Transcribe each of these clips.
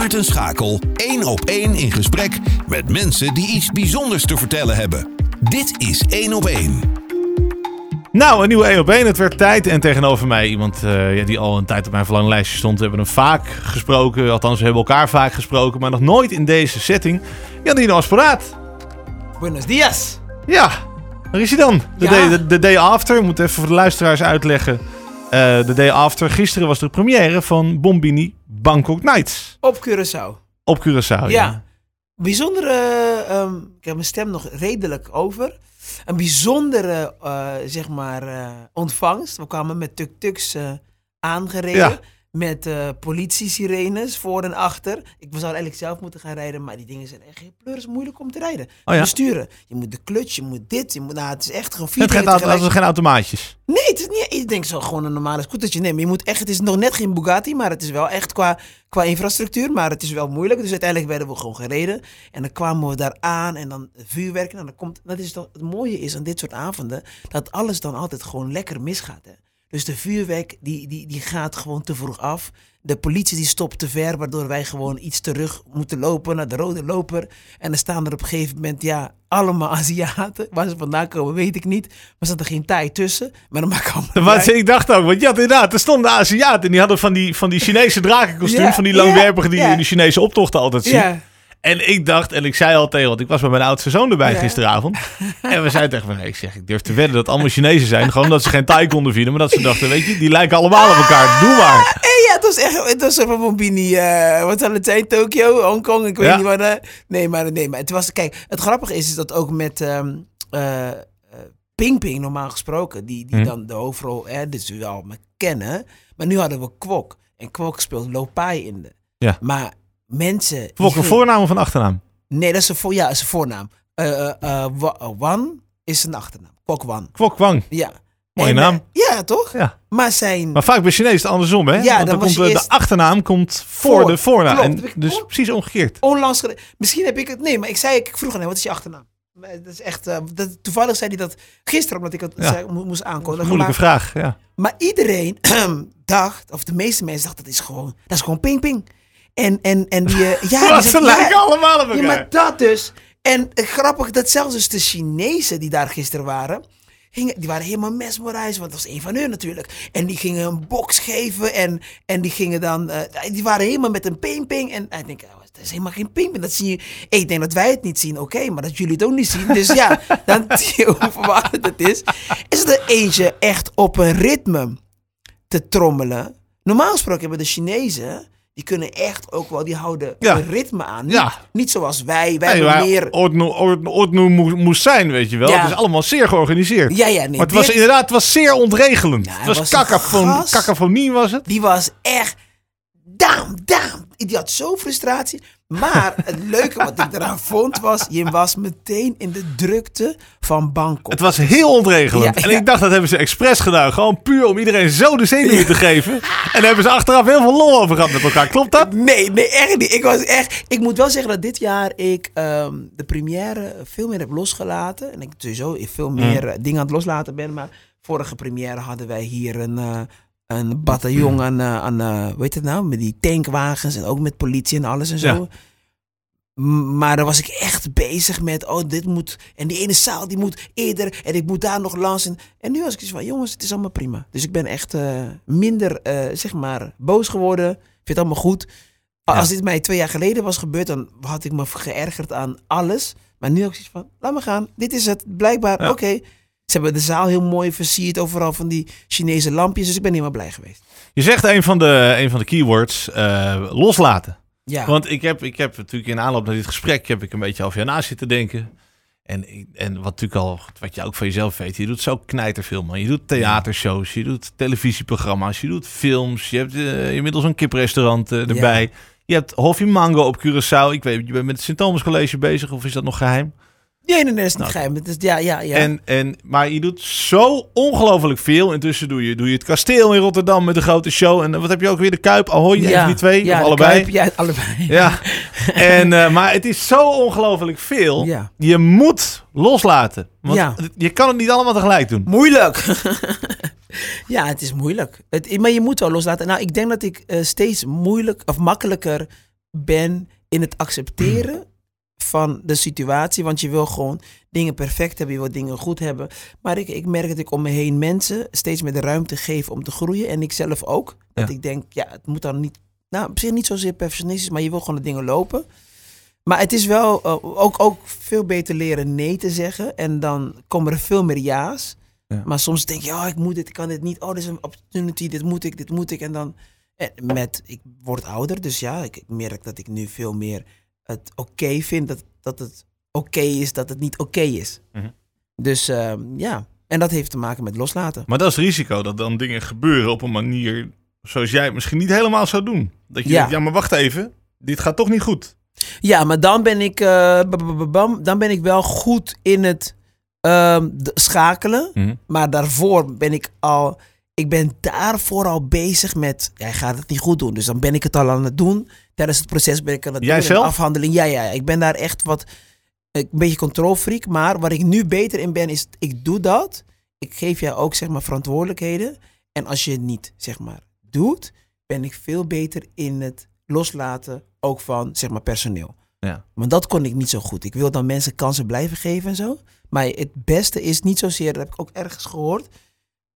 Maarten Schakel één op één in gesprek met mensen die iets bijzonders te vertellen hebben. Dit is één op één. Nou, een nieuwe 1 op 1. Het werd tijd. En tegenover mij iemand eh, ja, die al een tijd op mijn verlanglijstje stond. We hebben hem vaak gesproken. Althans, we hebben elkaar vaak gesproken. Maar nog nooit in deze setting. Janino Asparaat. Buenos dias. Ja, daar is hij dan. De, Ja. day, de, de day after. Ik moet even voor de luisteraars uitleggen. Eh, de day after. Gisteren was de première van Bombini Bangkok Nights. Op Curaçao. Op Curaçao. Ja. Bijzondere, ehm, ik heb mijn stem nog redelijk over. Een bijzondere, eh, zeg maar, eh, ontvangst. We kwamen met tuk-tuks aangereden. Ja. Met eh politie-sirenes voor en achter. Ik zou eigenlijk zelf moeten gaan rijden, maar die dingen zijn echt heel pleuris moeilijk om te rijden. Oh ja? Besturen. Je moet de clutch, je moet dit, je moet, nou, het is echt gewoon vier Het gaat tegelijk. auto, geen automaatjes. Nee, het is niet. Ik denk zo gewoon een normale scootertje nemen. Je moet echt. Het is nog net geen Bugatti, maar het is wel echt qua, qua infrastructuur. Maar het is wel moeilijk. Dus uiteindelijk werden we gewoon gereden. En dan kwamen we daar aan en dan vuurwerk. En dan komt. Dat is toch het mooie is aan dit soort avonden dat alles dan altijd gewoon lekker misgaat. Hè? Dus de vuurwerk die, die, die gaat gewoon te vroeg af. De politie die stopt te ver, waardoor wij gewoon iets terug moeten lopen naar de rode loper. En dan staan er op een gegeven moment, ja, allemaal Aziaten. Waar ze vandaan komen, weet ik niet. Maar er zat er geen taai tussen. Maar dan maakt allemaal ik dacht ook, want ja, inderdaad, er stonden Aziaten. En die hadden van die, van die Chinese drakenkostuum. Ja, van die langwerpige die je ja. in de Chinese optochten altijd ziet. Ja, En ik dacht, en ik zei al tegen, want ik was met mijn oudste zoon erbij Ja. gisteravond. En we zeiden tegen elkaar, ik zeg, ik durf te wedden dat allemaal Chinezen zijn. Gewoon dat ze geen Thai konden vinden, maar dat ze dachten, weet je, die lijken allemaal op elkaar. Doe maar. Hey, ja, het was echt, het was van Bombini, eh wat zal het zijn, Tokio, Hongkong, ik weet Ja. niet wat. eh, nee, maar, nee, maar het was, kijk, het grappige is, is dat ook met ehm eh, eh, Ping Ping normaal gesproken, die, die Hm. dan de hoofdrol, hè, dit is wel me kennen, maar nu hadden we Kwok. En Kwok speelt Lopai in de. Ja. Maar mensen... Volk een voornaam of een achternaam? Nee, dat is een, voor, ja, dat is een voornaam. Eh, Wan is een achternaam. Kwok Wan. Kwok Wang. Ja. Mooie En, naam. ja, toch? Ja. Maar zijn... Maar vaak bij Chinees is het andersom, hè? Ja, Want dan komt de, achternaam komt voor, Voor. de voornaam. Klopt. En dus on- precies omgekeerd. onlangs Misschien heb ik het. Nee, maar ik zei, ik vroeg aan hem, wat is je achternaam? Dat is echt. dat, toevallig zei hij dat gisteren, omdat ik het Ja. zei, moest aankondigen. Moeilijke maar, vraag, ja. maar iedereen dacht, of de meeste mensen dachten, dat is gewoon, dat is gewoon ping ping. En, en, en die. eh, ja, die zegt, ze ja, lijken allemaal op ja, elkaar. maar dat dus. En eh, grappig dat zelfs dus de Chinezen die daar gisteren waren, gingen, die waren helemaal mesmerized, want dat was een van hun natuurlijk. En die gingen een box geven en, en die gingen dan, eh, die waren helemaal met een ping-ping. En ik denk, oh, dat is helemaal geen ping-ping, dat zie je. Ik denk dat wij het niet zien, oké, maar dat jullie het ook niet zien. Dus ja, dan zie je hoe verwarrend het is. Is er eentje echt op een ritme te trommelen? Normaal gesproken hebben de Chinezen, die kunnen echt ook wel, die houden Ja. een ritme aan. Niet, Ja. niet zoals wij, wij Nee, hebben meer... Moest zijn, weet je wel. Ja. Het is allemaal zeer georganiseerd. Ja, ja, nee. maar het was inderdaad het was zeer ontregelend. Het was, was kakafon, was het. Die was echt down, down. Die had zo frustratie. Maar het leuke wat ik eraan vond was, je was meteen in de drukte van Bangkok. Het was heel ontregelend. Ja, en ja. ik dacht dat hebben ze expres gedaan. Gewoon puur om iedereen zo de zenuwen te geven. En daar hebben ze achteraf heel veel lol over gehad met elkaar. Klopt dat? Nee, nee, echt niet. Ik was echt. Ik moet wel zeggen dat dit jaar ik ehm, de première veel meer heb losgelaten. En ik sowieso veel meer eh, dingen aan het loslaten ben. Maar vorige première hadden wij hier een, eh, een bataljon aan, eh, aan eh, hoe heet het nou? Met die tankwagens en ook met politie en alles en zo. Ja. Maar dan was ik echt bezig met, oh, dit moet. En die ene zaal die moet eerder. En ik moet daar nog langs. En, en nu was ik zo van, jongens, het is allemaal prima. Dus ik ben echt eh, minder, eh, zeg maar, boos geworden. Ik vind het allemaal goed. Ja. Als dit mij twee jaar geleden was gebeurd, dan had ik me geërgerd aan alles. Maar nu heb ik zoiets van, laat me gaan. Dit is het. Blijkbaar, Ja. oké. Ze hebben de zaal heel mooi versierd. Overal van die Chinese lampjes. Dus ik ben helemaal blij geweest. Je zegt een van de, een van de keywords, eh, loslaten. Ja. Want ik heb, ik heb natuurlijk in aanloop naar dit gesprek heb ik een beetje over je na zitten denken. En, en wat natuurlijk al, wat je ook van jezelf weet, je doet zo knijterveel, man. Je doet theatershows, je doet televisieprogramma's, je doet films. Je hebt eh, inmiddels een kiprestaurant eh, erbij. Je hebt Hoffie Mango op Curaçao. Ik weet, je bent met het Sint-Thomas College bezig, of is dat nog geheim? Nee, nee, nee, dat is niet Nou. geheim. Het is, ja, ja, ja. En, en, maar je doet zo ongelooflijk veel. Intussen doe je, doe je het kasteel in Rotterdam met een grote show. En eh, wat heb je ook weer? De Kuip, Ahoy, van die twee? ja, of de allebei? Kuip, ja, allebei. Ja, en, eh, maar het is zo ongelooflijk veel. Ja. Je moet loslaten. Want Ja. je kan het niet allemaal tegelijk doen. Moeilijk. ja, het is moeilijk. Het, maar je moet wel loslaten. Nou, ik denk dat ik eh, steeds moeilijk of makkelijker ben in het accepteren van de situatie. Want je wil gewoon dingen perfect hebben, je wil dingen goed hebben. Maar ik, ik merk dat ik om me heen mensen steeds meer de ruimte geef om te groeien. En ik zelf ook. Dat Ja. ik denk, ja, het moet dan niet, nou op zich niet zozeer perfectionistisch, maar je wil gewoon de dingen lopen. Maar het is wel eh, ook, ook veel beter leren nee te zeggen. En dan komen er veel meer ja's. Ja. Maar soms denk je, oh, ik moet dit, ik kan dit niet. Oh, dit is een opportunity, dit moet ik, dit moet ik. En dan, en met, ik word ouder, dus ja, ik, ik merk dat ik nu veel meer het oké vind. Dat, dat het oké is, dat het niet oké is. Mhm. Dus ehm, ja, en dat heeft te maken met loslaten. Maar dat is risico, dat dan dingen gebeuren op een manier zoals jij het misschien niet helemaal zou doen. Dat je Ja. denkt, ja, maar wacht even, dit gaat toch niet goed. Ja, maar dan ben ik, eh, ba- ba- ba- bam, dan ben ik wel goed in het ehm, schakelen. Mhm. Maar daarvoor ben ik al. Ik ben daarvoor al bezig met. Jij gaat het niet goed doen. Dus dan ben ik het al aan het doen. Tijdens het proces ben ik aan het Jij doen. zelf? afhandeling. Ja, ja. Ik ben daar echt wat. Een beetje controlfreak. Maar waar ik nu beter in ben, is. Ik doe dat. Ik geef jou ook zeg maar verantwoordelijkheden. En als je het niet zeg maar doet, ben ik veel beter in het loslaten. Ook van zeg maar personeel. Ja. Maar dat kon ik niet zo goed. Ik wil dan mensen kansen blijven geven en zo. Maar het beste is niet zozeer, dat heb ik ook ergens gehoord.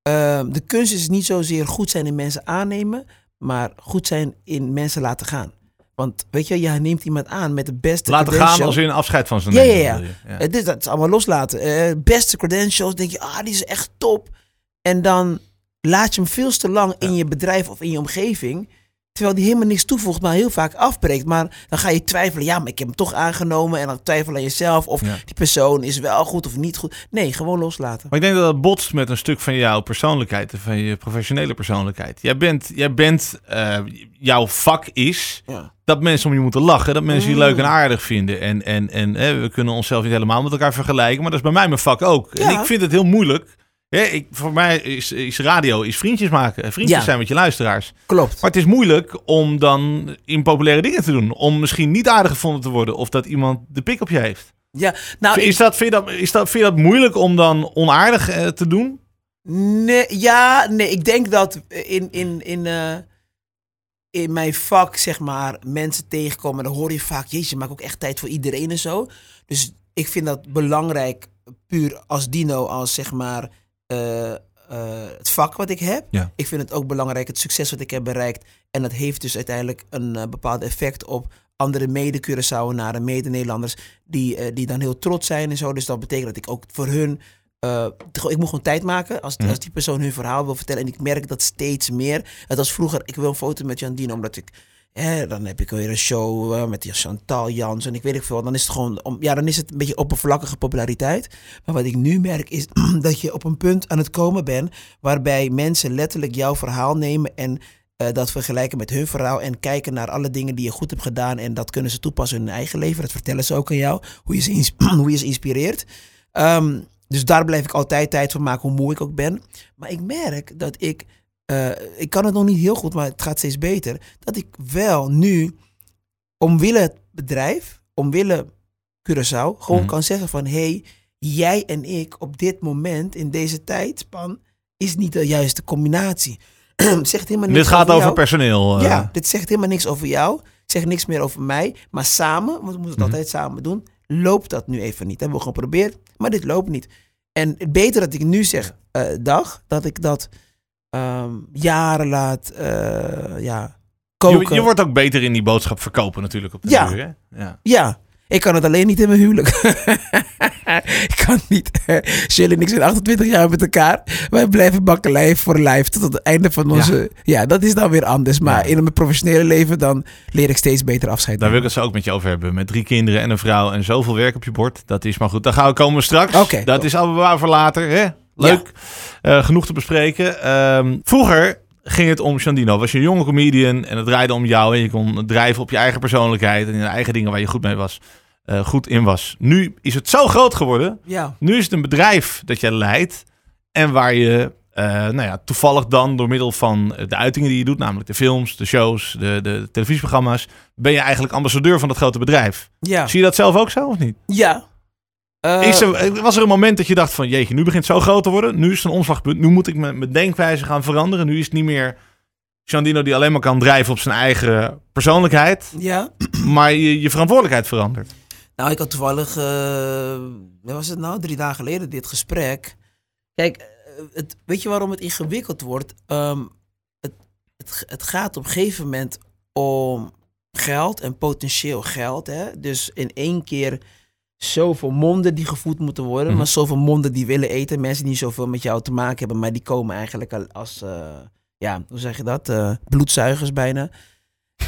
Ehm, de kunst is niet zozeer goed zijn in mensen aannemen, maar goed zijn in mensen laten gaan. Want weet je, je neemt iemand aan met de beste Laten gaan als je een afscheid van ze Ja, neemt. ja, ja. Het is, dat is allemaal loslaten. Eh, beste credentials, denk je, ah, die is echt top. En dan laat je hem veel te lang in je bedrijf of in je omgeving. Terwijl die helemaal niks toevoegt, maar heel vaak afbreekt. Maar dan ga je twijfelen, ja, maar ik heb hem toch aangenomen. En dan twijfel aan jezelf of Ja. die persoon is wel goed of niet goed. Nee, gewoon loslaten. Maar ik denk dat dat botst met een stuk van jouw persoonlijkheid en van je professionele persoonlijkheid. Jij bent, jij bent eh, jouw vak is Ja. dat mensen om je moeten lachen, dat mensen je Mm. leuk en aardig vinden. En, en, en hè, we kunnen onszelf niet helemaal met elkaar vergelijken, maar dat is bij mij mijn vak ook. En ik vind het heel moeilijk. Ik, voor mij is, is radio is vriendjes maken. Vriendjes Ja. zijn met je luisteraars. Klopt. Maar het is moeilijk om dan impopulaire dingen te doen. Om misschien niet aardig gevonden te worden of dat iemand de pik op je heeft. Ja, nou, ik- is dat, vind, je dat, is dat, vind je dat moeilijk om dan onaardig eh, te doen? Nee, ja, nee, ik denk dat in, in, in, eh, in mijn vak, zeg maar, mensen tegenkomen. Dan hoor je vaak, jezus, je maakt ook echt tijd voor iedereen en zo. Dus ik vind dat belangrijk, puur als dino, als zeg maar eh, eh, het vak wat ik heb. Ja. Ik vind het ook belangrijk, het succes wat ik heb bereikt. En dat heeft dus uiteindelijk een eh, bepaald effect op andere mede-Curaçaoenaren, mede-Nederlanders, die, die dan heel trots zijn en zo. Dus dat betekent dat ik ook voor hun ik moet gewoon tijd maken als, als die persoon hun verhaal wil vertellen. En ik merk dat steeds meer. Het was vroeger, ik wil een foto met Jandine, omdat ik... Dan heb ik weer een show eh, met die Chantal Jans en ik weet ik veel. Dan is het gewoon, om, ja, dan is het een beetje oppervlakkige populariteit. Maar wat ik nu merk is dat je op een punt aan het komen bent waarbij mensen letterlijk jouw verhaal nemen en eh, dat vergelijken met hun verhaal en kijken naar alle dingen die je goed hebt gedaan en dat kunnen ze toepassen in hun eigen leven. Dat vertellen ze ook aan jou, hoe je ze, hoe inspireert. Ehm, dus daar blijf ik altijd tijd voor maken, hoe moe ik ook ben. Maar ik merk dat ik, eh, ik kan het nog niet heel goed, maar het gaat steeds beter. Dat ik wel nu, omwille het bedrijf, omwille Curaçao, gewoon Mhm. kan zeggen van... hey, jij en ik op dit moment, in deze tijdspan, is niet de juiste combinatie. Zegt helemaal niks Dit gaat over personeel. eh. Ja, dit zegt helemaal niks over jou. Zegt niks meer over mij. Maar samen, want we moeten het Mhm. altijd samen doen, loopt dat nu even niet. Hebben we gewoon geprobeerd, maar dit loopt niet. En het beter dat ik nu zeg, eh, dag, dat ik dat ehm, jaren laat, eh, ja, koken. Je, je wordt ook beter in die boodschap verkopen natuurlijk op de Ja. hè? Ja. Ja, ik kan het alleen niet in mijn huwelijk. ik kan niet. Jill en ik zijn 28 jaar met elkaar. Wij blijven bakkelei voor lijf tot het einde van onze... Ja, dat is dan weer anders. Maar Ja. in mijn professionele leven dan leer ik steeds beter afscheid Daar wil ik het zo ook met je over hebben. Met drie kinderen en een vrouw en zoveel werk op je bord. Dat is maar goed. Daar gaan we komen straks. Oké, dat is allemaal voor later. Hè? Leuk. Eh, genoeg te bespreken. Ehm, vroeger ging het om Chandino. Was je een jonge comedian en het draaide om jou. En je kon drijven op je eigen persoonlijkheid en je eigen dingen waar je goed mee was. eh, goed in was. Nu is het zo groot geworden. Ja, Nu is het een bedrijf dat jij leidt. En waar je eh, nou ja, toevallig dan door middel van de uitingen die je doet, namelijk de films, de shows, de, de televisieprogramma's, ben je eigenlijk ambassadeur van dat grote bedrijf. ja, Zie je dat zelf ook zo of niet? ja. Eh, Is er, was er een moment dat je dacht van, jeetje, nu begint het zo groot te worden. Nu is het een omslagpunt. Nu moet ik mijn mijn denkwijze gaan veranderen. Nu is het niet meer Giandino die alleen maar kan drijven op zijn eigen persoonlijkheid, Ja. maar je, je verantwoordelijkheid verandert. Nou, ik had toevallig, uh, wat was het nou, drie dagen geleden dit gesprek. Kijk, eh, het, weet je waarom het ingewikkeld wordt? Um, het, het, het gaat op een gegeven moment om geld en potentieel geld. Hè? Dus in één keer zoveel monden die gevoed moeten worden, Mhm. maar zoveel monden die willen eten. Mensen die zoveel met jou te maken hebben, maar die komen eigenlijk al als, uh, ja, hoe zeg je dat? Uh, bloedzuigers bijna.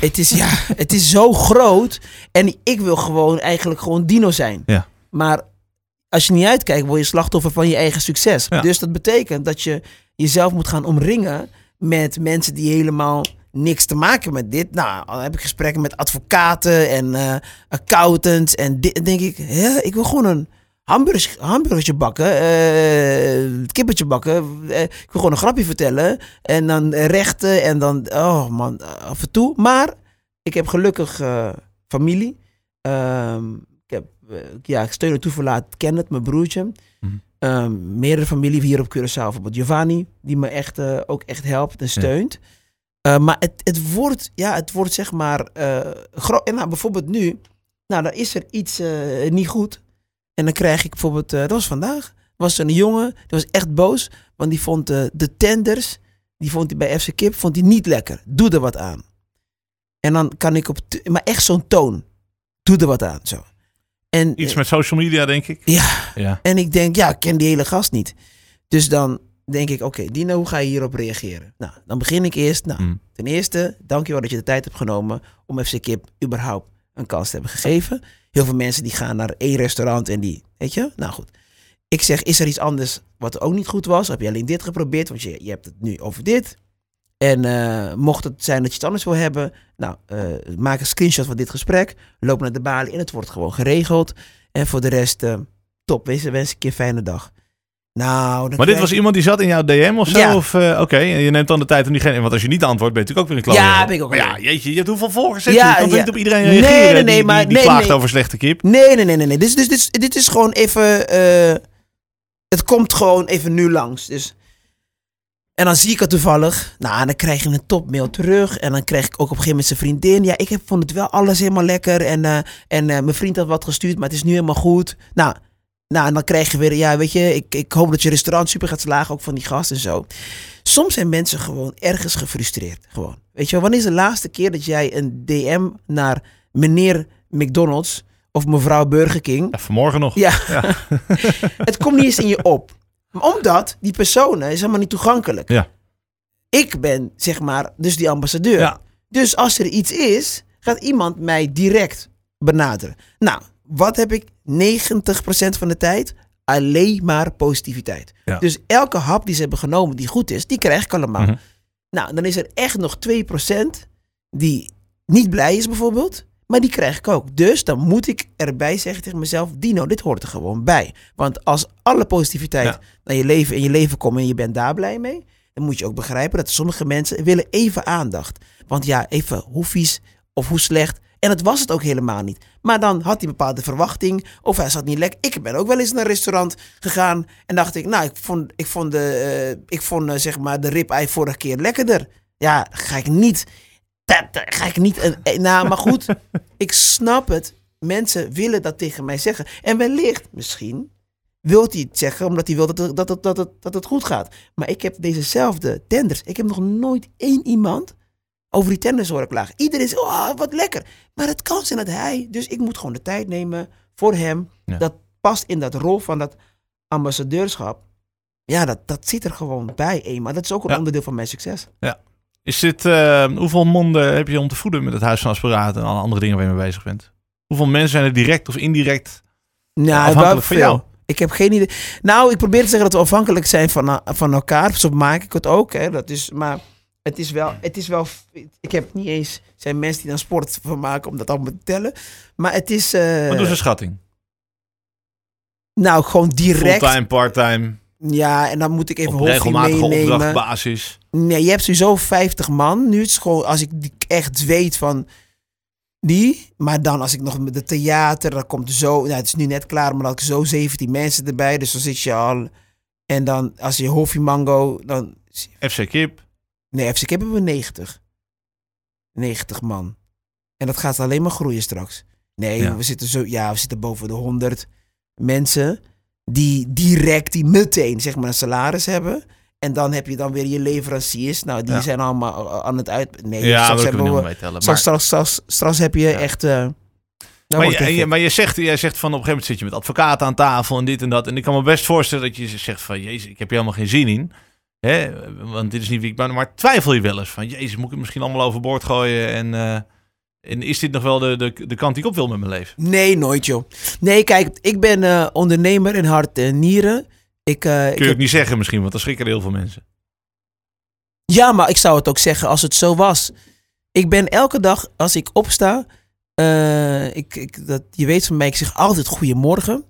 Het is, ja, het is zo groot. En ik wil gewoon eigenlijk gewoon dino zijn. Ja. Maar als je niet uitkijkt, word je slachtoffer van je eigen succes. Ja. Dus dat betekent dat je jezelf moet gaan omringen met mensen die helemaal niks te maken met dit. Nou, dan heb ik gesprekken met advocaten en uh, accountants. En dit, denk ik, hè, ik wil gewoon een hamburger, hamburgertje bakken, uh, kippetje bakken. Uh, ik wil gewoon een grapje vertellen. En dan rechten en dan, oh man, af en toe. Maar ik heb gelukkig familie. Um, ik heb, ja, ik steun en toeverlaat Kenneth, mijn broertje. Mm. Um, meerdere familie hier op Curaçao, bijvoorbeeld Giovanni, die me echt, ook echt helpt en steunt. Ja. Uh, maar het, het, wordt, ja, het wordt zeg maar, uh, en nou, bijvoorbeeld nu, nou, dan is er iets uh, niet goed. En dan krijg ik bijvoorbeeld, uh, dat was vandaag, was er een jongen, die was echt boos, want die vond uh, de tenders, die vond hij bij FC Kip, vond hij niet lekker. Doe er wat aan. En dan kan ik op, maar echt zo'n toon, doe er wat aan, zo. En, Iets met social media, denk ik. Ja, ja. en ik denk, ja, ik ken die hele gast niet. Dus dan denk ik, oké, okay, Dino, hoe ga je hierop reageren? Nou, dan begin ik eerst. Nou, Mm. ten eerste, dankjewel dat je de tijd hebt genomen om FC Kip überhaupt een kans te hebben gegeven. Heel veel mensen die gaan naar één restaurant en die, weet je, nou goed. Ik zeg, is er iets anders wat ook niet goed was? Heb je alleen dit geprobeerd? Want je, je hebt het nu over dit. En uh, mocht het zijn dat je iets anders wil hebben, nou, uh, maak een screenshot van dit gesprek. Loop naar de balie en het wordt gewoon geregeld. En voor de rest, uh, top. Wees, wens een fijne dag. Nou, maar dit was iemand die zat in jouw DM of zo? Ja. Of, uh, Oké, okay. je neemt dan de tijd om diegene... Want als je niet antwoordt, ben je natuurlijk ook weer een kloof. Ja, ben ik ook maar ja, jeetje, je hebt hoeveel volgers ja, je? Kan ja. niet op iedereen nee, reageren nee, nee, die, maar, die, die nee, klaagt nee. over slechte kip. Nee, nee, nee, nee. nee. Dit, is, dit, is, dit is gewoon even... Uh, het komt gewoon even nu langs. Dus... En dan zie ik het toevallig. Nou, dan krijg je een topmail terug. En dan krijg ik ook op een gegeven moment zijn vriendin. Ja, ik heb, vond het wel alles helemaal lekker. En, uh, en mijn vriend had wat gestuurd, maar het is nu helemaal goed. Nou, nou, en dan krijg je weer, ja, weet je, ik, ik hoop dat je restaurant super gaat slagen, ook van die gast en zo. Soms zijn mensen gewoon ergens gefrustreerd. Gewoon. Weet je wel, wanneer is de laatste keer dat jij een DM naar meneer McDonald's of mevrouw Burger King. Ja, vanmorgen nog. Ja. ja. het komt niet eens in je op. Omdat die personen is helemaal niet toegankelijk. Ja. Ik ben, zeg maar, dus die ambassadeur. Ja. Dus als er iets is, gaat iemand mij direct benaderen. Nou, wat heb ik 90% van de tijd? Alleen maar positiviteit. Ja. Dus elke hap die ze hebben genomen die goed is, die krijg ik allemaal. Mhm. Nou, dan is er echt nog 2% die niet blij is bijvoorbeeld. Maar die krijg ik ook. Dus dan moet ik erbij zeggen tegen mezelf: Dino, dit hoort er gewoon bij. Want als alle positiviteit Ja. naar je leven in je leven komt en je bent daar blij mee, dan moet je ook begrijpen dat sommige mensen willen even aandacht. Want ja, even hoe vies of hoe slecht. En dat was het ook helemaal niet. Maar dan had hij een bepaalde verwachting. Of hij zat niet lekker. Ik ben ook wel eens naar een restaurant gegaan. En dacht ik, nou, ik vond, ik vond, de, uh, ik vond uh, zeg maar de ribeye vorige keer lekkerder. Ja, ga ik niet. Dat, dat ga ik niet. Uh, nou, maar goed. ik snap het. Mensen willen dat tegen mij zeggen. En wellicht, misschien, wil hij het zeggen omdat hij wil dat het, dat, het, dat, het, dat het goed gaat. Maar ik heb dezezelfde tenders. Ik heb nog nooit één iemand over die tenders horen klagen. Iedereen zegt, oh, wat lekker. Maar het kan zijn dat hij, dus ik moet gewoon de tijd nemen voor hem. Ja. Dat past in dat rol van dat ambassadeurschap. Ja, dat, dat zit er gewoon bij eenmaal. Dat is ook een Ja. onderdeel van mijn succes. Is dit, uh, hoeveel monden heb je om te voeden met het Huis van Aspiraten en alle andere dingen waar je mee bezig bent? Hoeveel mensen zijn er direct of indirect Nou, afhankelijk van veel. jou? Ik heb geen idee. Nou, ik probeer te zeggen dat we afhankelijk zijn van, van elkaar. Zo maak ik het ook. Hè. Dat is, maar het is, wel, het is wel. Ik heb niet eens. Zijn mensen die dan sport van maken om dat allemaal te tellen. Maar het is. Uh, Wat doe een schatting? nou, gewoon direct. Fulltime, parttime, Ja, en dan moet ik even op regelmatige meenemen. opdrachtbasis. Nee, je hebt sowieso 50 man. Nu is het gewoon als ik echt weet van die. Maar dan als ik nog met het theater, dan komt er zo. Nou, het is nu net klaar, maar dan had ik zo 17 mensen erbij. Dus dan zit je al. En dan als je Hoffie Mango, dan. FC Kip. Nee, FC Camp hebben we 90. 90 man. En dat gaat alleen maar groeien straks. Nee, Ja. we zitten zo, ja, we zitten boven de 100 mensen die direct, die meteen zeg maar een salaris hebben. En dan heb je dan weer je leveranciers. Nou, die Ja. zijn allemaal aan het uit. Nee, Ja, straks hebben we. Straks, Maar, straks, straks, straks heb je Ja. echt. eh dan maar, je, maar je zegt, jij zegt van op een gegeven moment zit je met advocaten aan tafel en dit en dat. En ik kan me best voorstellen dat je zegt van, jezus, ik heb hier helemaal geen zin in. Hè? Want dit is niet wie ik ben. Maar twijfel je wel eens van, jezus, moet ik het misschien allemaal overboord gooien? En, eh, en is dit nog wel de, de, de kant die ik op wil met mijn leven? Nee, nooit joh. Nee, kijk, ik ben eh, ondernemer in hart en nieren. Ik, eh, ik Kun je ook niet zeggen misschien, want dan schrikken heel veel mensen. Ja, maar ik zou het ook zeggen als het zo was. Ik ben elke dag, als ik opsta, ik, ik, dat, je weet van mij, ik zeg altijd goedemorgen.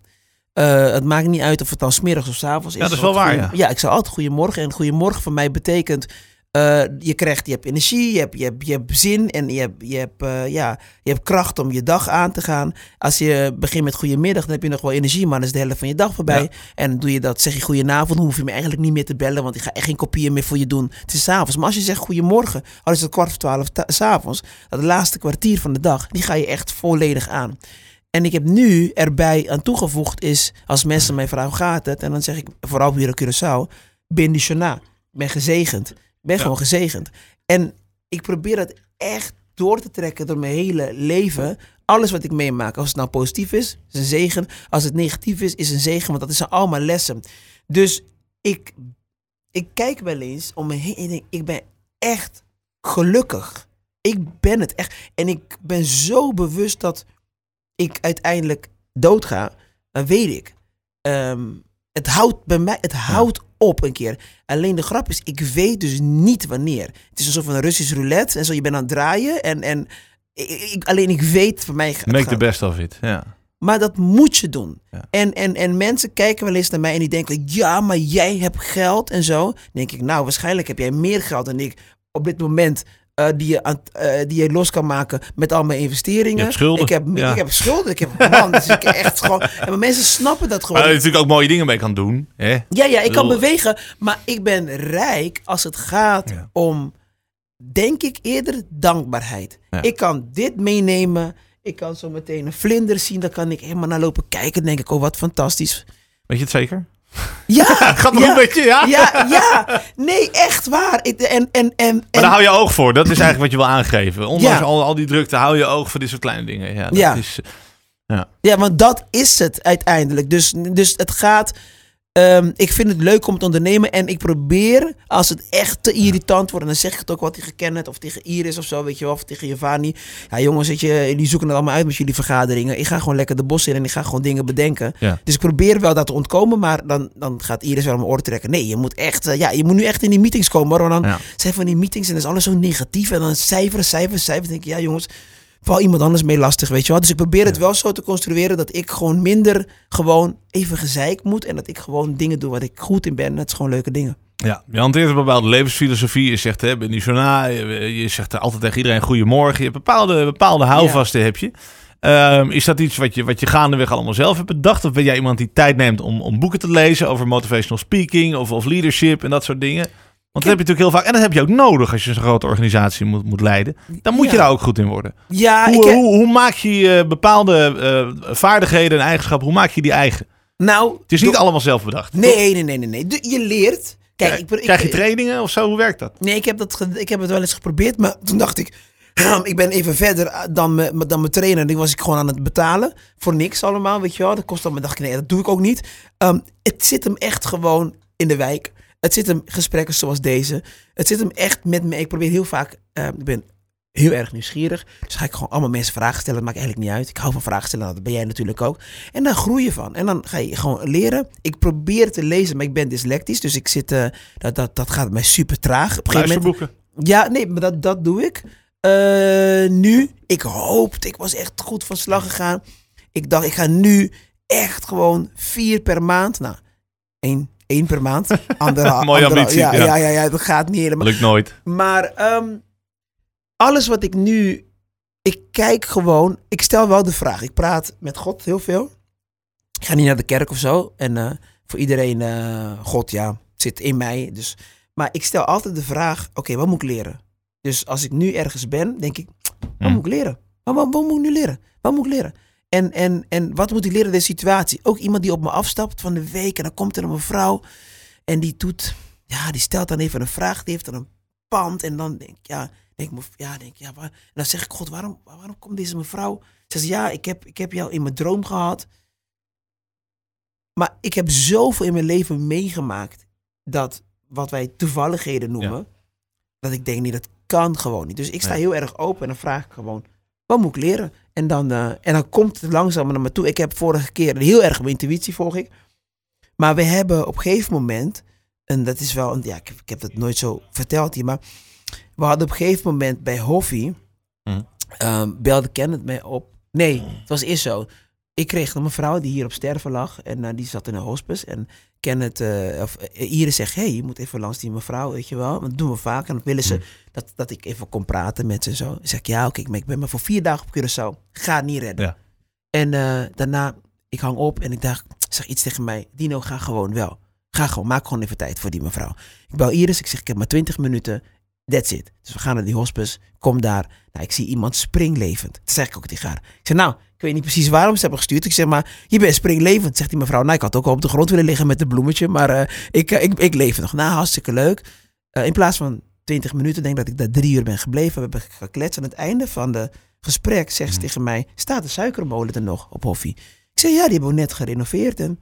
Eh, het maakt niet uit of het dan smiddags of s avonds is. Ja, dat is wel waar, goeie- ja. Ja, ik zeg altijd goedemorgen. En goedemorgen van mij betekent, eh, je krijgt, je hebt energie, je hebt, je hebt, je hebt zin en je hebt, je, hebt, eh, ja, je hebt kracht om je dag aan te gaan. Als je begint met goedemiddag, dan heb je nog wel energie, maar dan is de helft van je dag voorbij. Ja. En doe je dat, zeg je goedenavond, dan hoef je me eigenlijk niet meer te bellen, want ik ga echt geen kopieën meer voor je doen. Het is 's avonds. Maar als je zegt goedemorgen, al is het kwart voor twaalf ta- 's avonds, dat laatste kwartier van de dag, die ga je echt volledig aan. En ik heb nu erbij aan toegevoegd is, als mensen mij vragen hoe gaat het, en dan zeg ik, vooral hier op Curaçao, ben Shana. Ik ben gezegend. Ik ben Ja. gewoon gezegend. En ik probeer dat echt door te trekken door mijn hele leven. Alles wat ik meemaak, als het nou positief is, is een zegen. Als het negatief is, is een zegen, want dat zijn allemaal lessen. Dus ik, ik kijk wel eens om me heen en ik denk, ik ben echt gelukkig. Ik ben het echt. En ik ben zo bewust dat ik uiteindelijk doodga, dan weet ik. ehm, het houdt bij mij, het houdt op een keer. Alleen de grap is, ik weet dus niet wanneer. Het is een soort van Russisch roulette en zo. Je bent aan het draaien en, en ik, alleen ik weet voor mij. Make gaat- the best of it. Ja. maar dat moet je doen. Ja. En, en, en mensen kijken wel eens naar mij en die denken: ja, maar jij hebt geld en zo. Dan denk ik, nou, waarschijnlijk heb jij meer geld dan ik op dit moment. Eh, die, je aan, eh, die je los kan maken met al mijn investeringen. Ik heb, Ja. ik heb schulden. Ik heb man, dus ik echt gewoon. En maar mensen snappen dat gewoon. Maar dat je natuurlijk ook mooie dingen mee kan doen. Hè? Ja, ja, ik kan bedoel- bewegen, maar ik ben rijk als het gaat Ja. om, denk ik eerder, dankbaarheid. Ja. Ik kan dit meenemen. Ik kan zo meteen een vlinder zien. Daar kan ik helemaal naar lopen kijken. Dan denk ik, oh, wat fantastisch. Weet je het zeker? Ja, Gaat nog ja, een beetje, ja? ja, ja. Nee, echt waar. Ik- En, en, en, Maar en daar hou je oog voor. Dat is eigenlijk wat je wil aangeven. Ondanks Ja. al, al die drukte hou je oog voor dit soort kleine dingen. Ja, dat Ja. Is, Ja, want dat is het uiteindelijk. Dus, dus het gaat. Ehm, ik vind het leuk om te ondernemen. En ik probeer, als het echt te irritant wordt. En dan zeg ik het ook wel tegen Kenneth of tegen Iris of zo. Weet je wel, of tegen Giovanni. Ja, jongens, weet je, jullie zoeken het allemaal uit met jullie vergaderingen. Ik ga gewoon lekker de bos in en ik ga gewoon dingen bedenken. Ja. Dus ik probeer wel dat te ontkomen. Maar dan, dan gaat Iris wel mijn oor trekken. Nee, je moet echt. eh, ja, je moet nu echt in die meetings komen. Maar dan Ja. zijn van die meetings en dan is alles zo negatief. En dan cijferen, cijfers, cijfers. denk ik, ja, jongens val iemand anders mee lastig, weet je wel. Dus ik probeer het wel zo te construeren dat ik gewoon minder gewoon even gezeik moet. En dat ik gewoon dingen doe wat ik goed in ben. Dat is gewoon leuke dingen. Ja, je hanteert een bepaalde levensfilosofie. Je zegt, hè, ben niet zo na. Je, je zegt altijd tegen iedereen goedemorgen. Je hebt bepaalde, bepaalde houvasten, heb je. Ehm, is dat iets wat je, wat je gaandeweg allemaal zelf hebt bedacht? Of ben jij iemand die tijd neemt om, om boeken te lezen over motivational speaking of, of leadership en dat soort dingen? Want dat heb je natuurlijk heel vaak. En dat heb je ook nodig als je zo'n grote organisatie moet, moet leiden. Dan moet je daar ook goed in worden. Ja, Hoe, hoe, hoe maak je eh, bepaalde eh, vaardigheden en eigenschappen, hoe maak je die eigen? nou, Het is niet door- allemaal zelf bedacht. Nee, nee, nee, nee, nee. De- Je leert. Kijk, ik, ik, Krijg je trainingen of zo? Hoe werkt dat? Nee, ik heb, dat, ik heb het wel eens geprobeerd, maar toen dacht ik, ik ben even verder eh, dan mijn, dan mijn trainer. Die was ik gewoon aan het betalen voor niks allemaal, weet je wel. Dat kost dan, maar dacht ik, nee, dat doe ik ook niet. Ehm, het zit hem echt gewoon in de wijk. Het zit hem gesprekken zoals deze. Het zit hem echt met me. Ik probeer heel vaak, ehm, ik ben heel erg nieuwsgierig. Dus ga ik gewoon allemaal mensen vragen stellen. Dat maakt eigenlijk niet uit. Ik hou van vragen stellen, dat ben jij natuurlijk ook. En dan groei je van. En dan ga je gewoon leren. Ik probeer te lezen, maar ik ben dyslectisch. Dus ik zit, eh, dat, dat, dat gaat mij super traag. Op een gegeven moment Luisterboeken. ja, nee, maar dat, dat doe ik. Eh, nu, ik hoopte, ik was echt goed van slag gegaan. Ik dacht, ik ga nu echt gewoon vier per maand. Nou, één, één per maand. Anderha, Mooie anderha- ambitie, ja, ja. ja. Ja, ja, dat gaat niet helemaal. Lukt nooit. Maar ehm, alles wat ik nu. Ik kijk gewoon. Ik stel wel de vraag. Ik praat met God heel veel. Ik ga niet naar de kerk of zo. En eh, voor iedereen, eh, God ja, zit in mij. Dus, Maar ik stel altijd de vraag, oké, wat moet ik leren? Dus als ik nu ergens ben, denk ik, wat Hmm. moet ik leren? Wat, wat, wat moet ik nu leren? Wat moet ik leren? En, en, en wat moet ik leren deze situatie? Ook iemand die op me afstapt van de week en dan komt er een mevrouw en die doet, ja, die stelt dan even een vraag, die heeft dan een pand en dan denk ik, ja, denk ja, denk ja, waar, en dan zeg ik, god, waarom, waarom komt deze mevrouw? Ze zegt, ja, ik heb, ik heb jou in mijn droom gehad. Maar ik heb zoveel in mijn leven meegemaakt dat wat wij toevalligheden noemen, dat ik denk, nee, dat kan gewoon niet. Dus ik sta Nee. heel erg open en dan vraag ik gewoon, wat moet ik leren? En dan, eh, en dan komt het langzaam naar me toe. Ik heb vorige keer heel erg mijn intuïtie volg ik. Maar we hebben op een gegeven moment, en dat is wel, een- ja, ik, ik heb dat nooit zo verteld hier, maar we hadden op een gegeven moment bij Hoffie, Hm. ehm, belde Kenneth mij op. Nee, het was eerst zo. Ik kreeg een mevrouw die hier op sterven lag en eh, die zat in een hospice. En Kenneth, eh, of uh, Iris zegt, hey, je moet even langs die mevrouw, weet je wel. Want dat doen we vaak. En dan willen ze Hm. dat, dat ik even kon praten met ze en zo. Ik zeg, ja, oké, ik ben maar voor vier dagen op Curaçao. Ga het niet redden. Ja. En eh, daarna, ik hang op en ik dacht, zeg iets tegen mij. Dino, ga gewoon wel. Ga gewoon, maak gewoon even tijd voor die mevrouw. Ik bel Iris, ik zeg, ik heb maar 20 minuten. That's it. Dus we gaan naar die hospice. Kom daar. Nou, ik zie iemand springlevend. Dat zeg ik ook tegen haar. Ik zeg, nou, ik weet niet precies waarom ze hebben gestuurd. Ik zeg, maar je bent springlevend. Zegt die mevrouw, nou, ik had ook wel op de grond willen liggen met een bloemetje. Maar eh, ik, eh, ik, ik leef nog. Nou, hartstikke leuk. Eh, in plaats van 20 minuten, denk ik dat ik daar drie uur ben gebleven. We hebben gekletst. Aan het einde van de gesprek zegt ze Mhm. tegen mij, staat de suikermolen er nog op Hoffie? Ik zeg, ja, die hebben we net gerenoveerd. En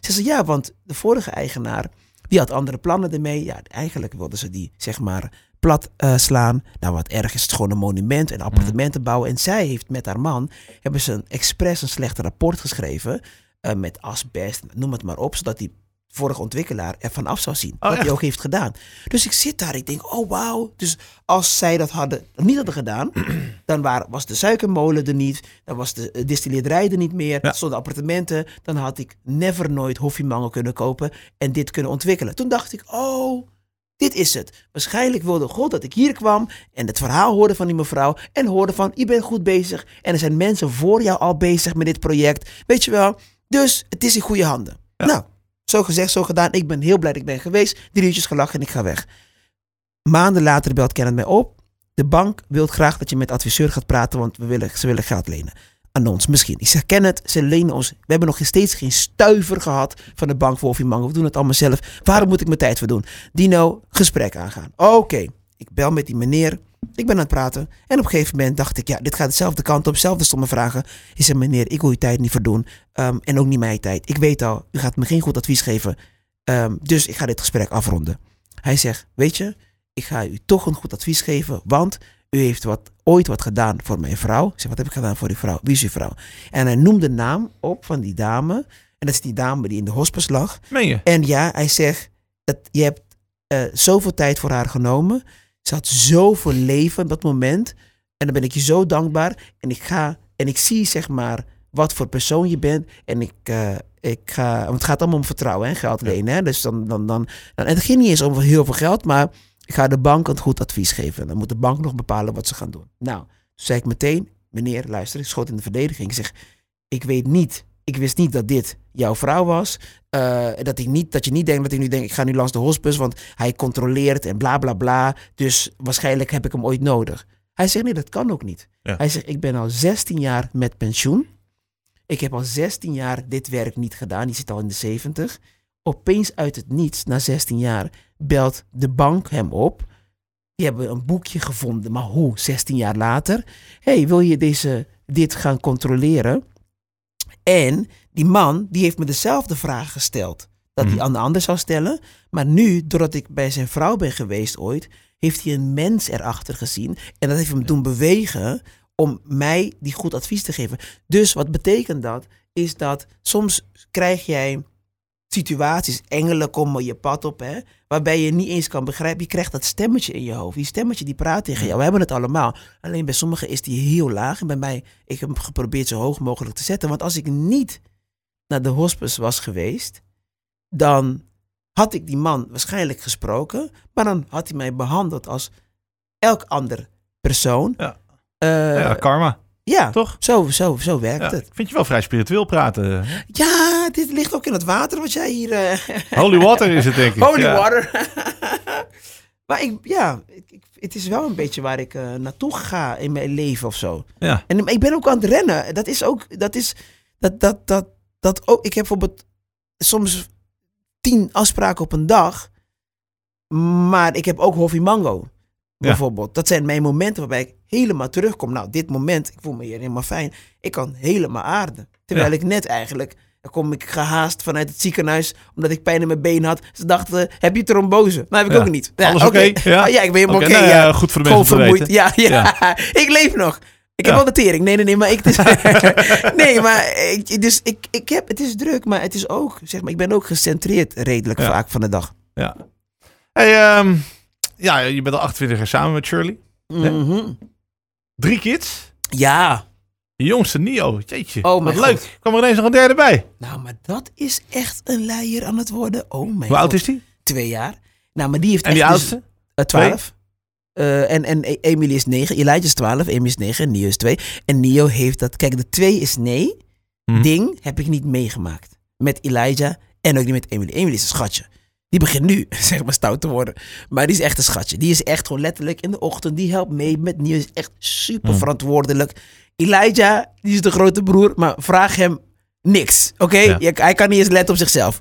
ze zei, ja, want de vorige eigenaar, die had andere plannen ermee. Ja, eigenlijk wilden ze die, zeg maar, plat eh, slaan. Nou, wat erg is het gewoon een monument en appartementen bouwen. En zij heeft met haar man, hebben ze een expres een slecht rapport geschreven. eh, met asbest, noem het maar op. Zodat die vorige ontwikkelaar ervan af zou zien. wat echt? hij ook heeft gedaan. Dus ik zit daar, ik denk, oh wauw. Dus als zij dat hadden, niet hadden gedaan, dan waar, was de suikermolen er niet. Dan was de eh, distilleerderij er niet meer. Ja. Zonder appartementen. Dan had ik never nooit Hoffiemangel kunnen kopen en dit kunnen ontwikkelen. Toen dacht ik, oh, dit is het. Waarschijnlijk wilde God dat ik hier kwam en het verhaal hoorde van die mevrouw. En hoorde van, je bent goed bezig. En er zijn mensen voor jou al bezig met dit project. Weet je wel? Dus het is in goede handen. Nou, zo gezegd, zo gedaan. Ik ben heel blij dat ik ben geweest. Drie uurtjes gelachen en ik ga weg. Maanden later belt Kenneth mij op. De bank wil graag dat je met adviseur gaat praten, want we willen, ze willen geld lenen. Aan ons misschien. Ik zeg, Kenneth, ze lenen ons. We hebben nog steeds geen stuiver gehad van de bank voor Hoffie Mango. We doen het allemaal zelf. Waarom moet ik mijn tijd voor doen? Dino, gesprek aangaan. Oké, ik bel met die meneer. Ik ben aan het praten. En op een gegeven moment dacht ik, ja, dit gaat dezelfde kant op. Zelfde stomme vragen. Ik zei, meneer, ik wil uw tijd niet verdoen. Ehm, en ook niet mijn tijd. Ik weet al, u gaat me geen goed advies geven. Ehm, dus ik ga dit gesprek afronden. Hij zegt, weet je, ik ga u toch een goed advies geven, want u heeft wat, ooit wat gedaan voor mijn vrouw. Ik zeg, wat heb ik gedaan voor die vrouw? Wie is uw vrouw? En hij noemde de naam op van die dame. En dat is die dame die in de hospice lag. Meen je? En ja, hij zegt, dat je hebt eh, zoveel tijd voor haar genomen. Ze had zoveel leven op dat moment. En dan ben ik je zo dankbaar. En ik ga, en ik zie zeg maar wat voor persoon je bent. En ik, eh, ik ga, want het gaat allemaal om vertrouwen en geld lenen. Hè? Dus dan, dan, dan, dan, en het ging niet eens om heel veel geld, maar ga de bank een goed advies geven. Dan moet de bank nog bepalen wat ze gaan doen. Nou, toen zei ik meteen, meneer, luister, ik schoot in de verdediging. Ik zeg, ik weet niet, ik wist niet dat dit jouw vrouw was. Eh, dat, ik niet, dat je niet denkt dat ik nu denk, ik ga nu langs de hospice, want hij controleert en bla bla bla. Dus waarschijnlijk heb ik hem ooit nodig. Hij zegt, nee, dat kan ook niet. Ja. Hij zegt, ik ben al 16 jaar met pensioen. Ik heb al 16 jaar dit werk niet gedaan. Die zit al in de 70. Opeens uit het niets, na 16 jaar, belt de bank hem op. Die hebben een boekje gevonden, maar hoe? 16 jaar later. hey, wil je deze, dit gaan controleren? En die man, die heeft me dezelfde vraag gesteld. Dat hij Mhm. aan de ander zou stellen. Maar nu, doordat ik bij zijn vrouw ben geweest ooit, heeft hij een mens erachter gezien. En dat heeft hem doen bewegen om mij die goed advies te geven. Dus wat betekent dat? Is dat soms krijg jij situaties, engelen komen je pad op, hè, waarbij je niet eens kan begrijpen. Je krijgt dat stemmetje in je hoofd. Die stemmetje die praat tegen jou. We hebben het allemaal. Alleen bij sommigen is die heel laag. En bij mij, ik heb hem geprobeerd zo hoog mogelijk te zetten. Want als ik niet naar de hospice was geweest, dan had ik die man waarschijnlijk gesproken. Maar dan had hij mij behandeld als elk ander persoon. Ja. Eh, ja, karma, ja, toch? zo, zo, zo werkt Ja, het. ik vind je wel vrij spiritueel praten. hè? Ja, dit ligt ook in het water wat jij hier... eh, Holy water is het, denk ik. Holy Ja. water. Maar ik, ja, ik, het is wel een beetje waar ik eh, naartoe ga in mijn leven of zo. Ja. En ik ben ook aan het rennen. Dat is ook, dat is, dat, dat, dat, dat ook. Ik heb bijvoorbeeld soms tien afspraken op een dag. Maar ik heb ook Hoffie Mango. Bijvoorbeeld. Dat zijn mijn momenten waarbij ik helemaal terugkom. Nou, dit moment, ik voel me hier helemaal fijn. Ik kan helemaal aarden. Terwijl ik net eigenlijk, dan kom ik gehaast vanuit het ziekenhuis, omdat ik pijn in mijn been had. Ze dachten, heb je trombose? Nou, heb ik Ja. ook niet. Ja, Alles oké? Ja? Ah, ja, ik ben helemaal Oké, nou goed voor de mensen vermoeid. Ja, ja. ik leef nog. Ik heb wel de tering. Nee, nee, nee, maar ik... Is, nee, maar ik, dus ik, ik heb... Het is druk, maar het is ook... Zeg maar, ik ben ook gecentreerd redelijk vaak van de dag. Ja. Hey, ehm, ja, je bent al 28 jaar samen met Shirley. Mhm. Drie kids. Ja. Je jongste Nio. Jeetje. Oh, wat leuk. Kwam er ineens nog een derde bij. Nou, maar dat is echt een leier aan het worden. Oh mijn Hoe oud is die? Twee jaar. Nou, maar die heeft En die dus- oudste? Eh, 12. Eh, en, en E- Emily is 9. Elijah is 12. Emily is 9. En Nio is 2. En Nio heeft dat. Kijk, de 2 is nee. Mhm. Ding heb ik niet meegemaakt. Met Elijah en ook niet met Emily. Emily is een schatje. Die begint nu, zeg maar, stout te worden. Maar die is echt een schatje. Die is echt gewoon letterlijk in de ochtend. Die helpt mee met Nio. Is echt super Mhm. verantwoordelijk. Elijah, die is de grote broer. Maar vraag hem niks. Oké? Ja. Hij kan niet eens letten op zichzelf.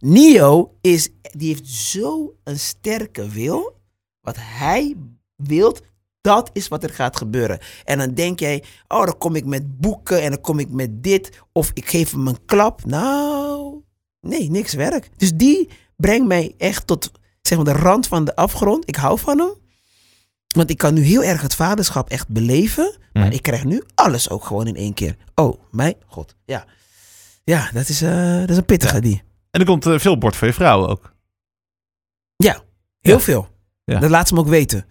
Nio is, die heeft zo een sterke wil. Wat hij wilt, dat is wat er gaat gebeuren. En dan denk jij, oh, dan kom ik met boeken en dan kom ik met dit. Of ik geef hem een klap. Nou, nee, niks werk. Dus die brengt mij echt tot zeg maar, de rand van de afgrond. Ik hou van hem. Want ik kan nu heel erg het vaderschap echt beleven. Maar Mhm. ik krijg nu alles ook gewoon in één keer. Oh, mijn god. Ja, ja dat, is, eh, dat is een pittige die. En er komt eh, veel bord voor je vrouw ook. Heel Ja. veel. Ja. Dat laat ze hem ook weten.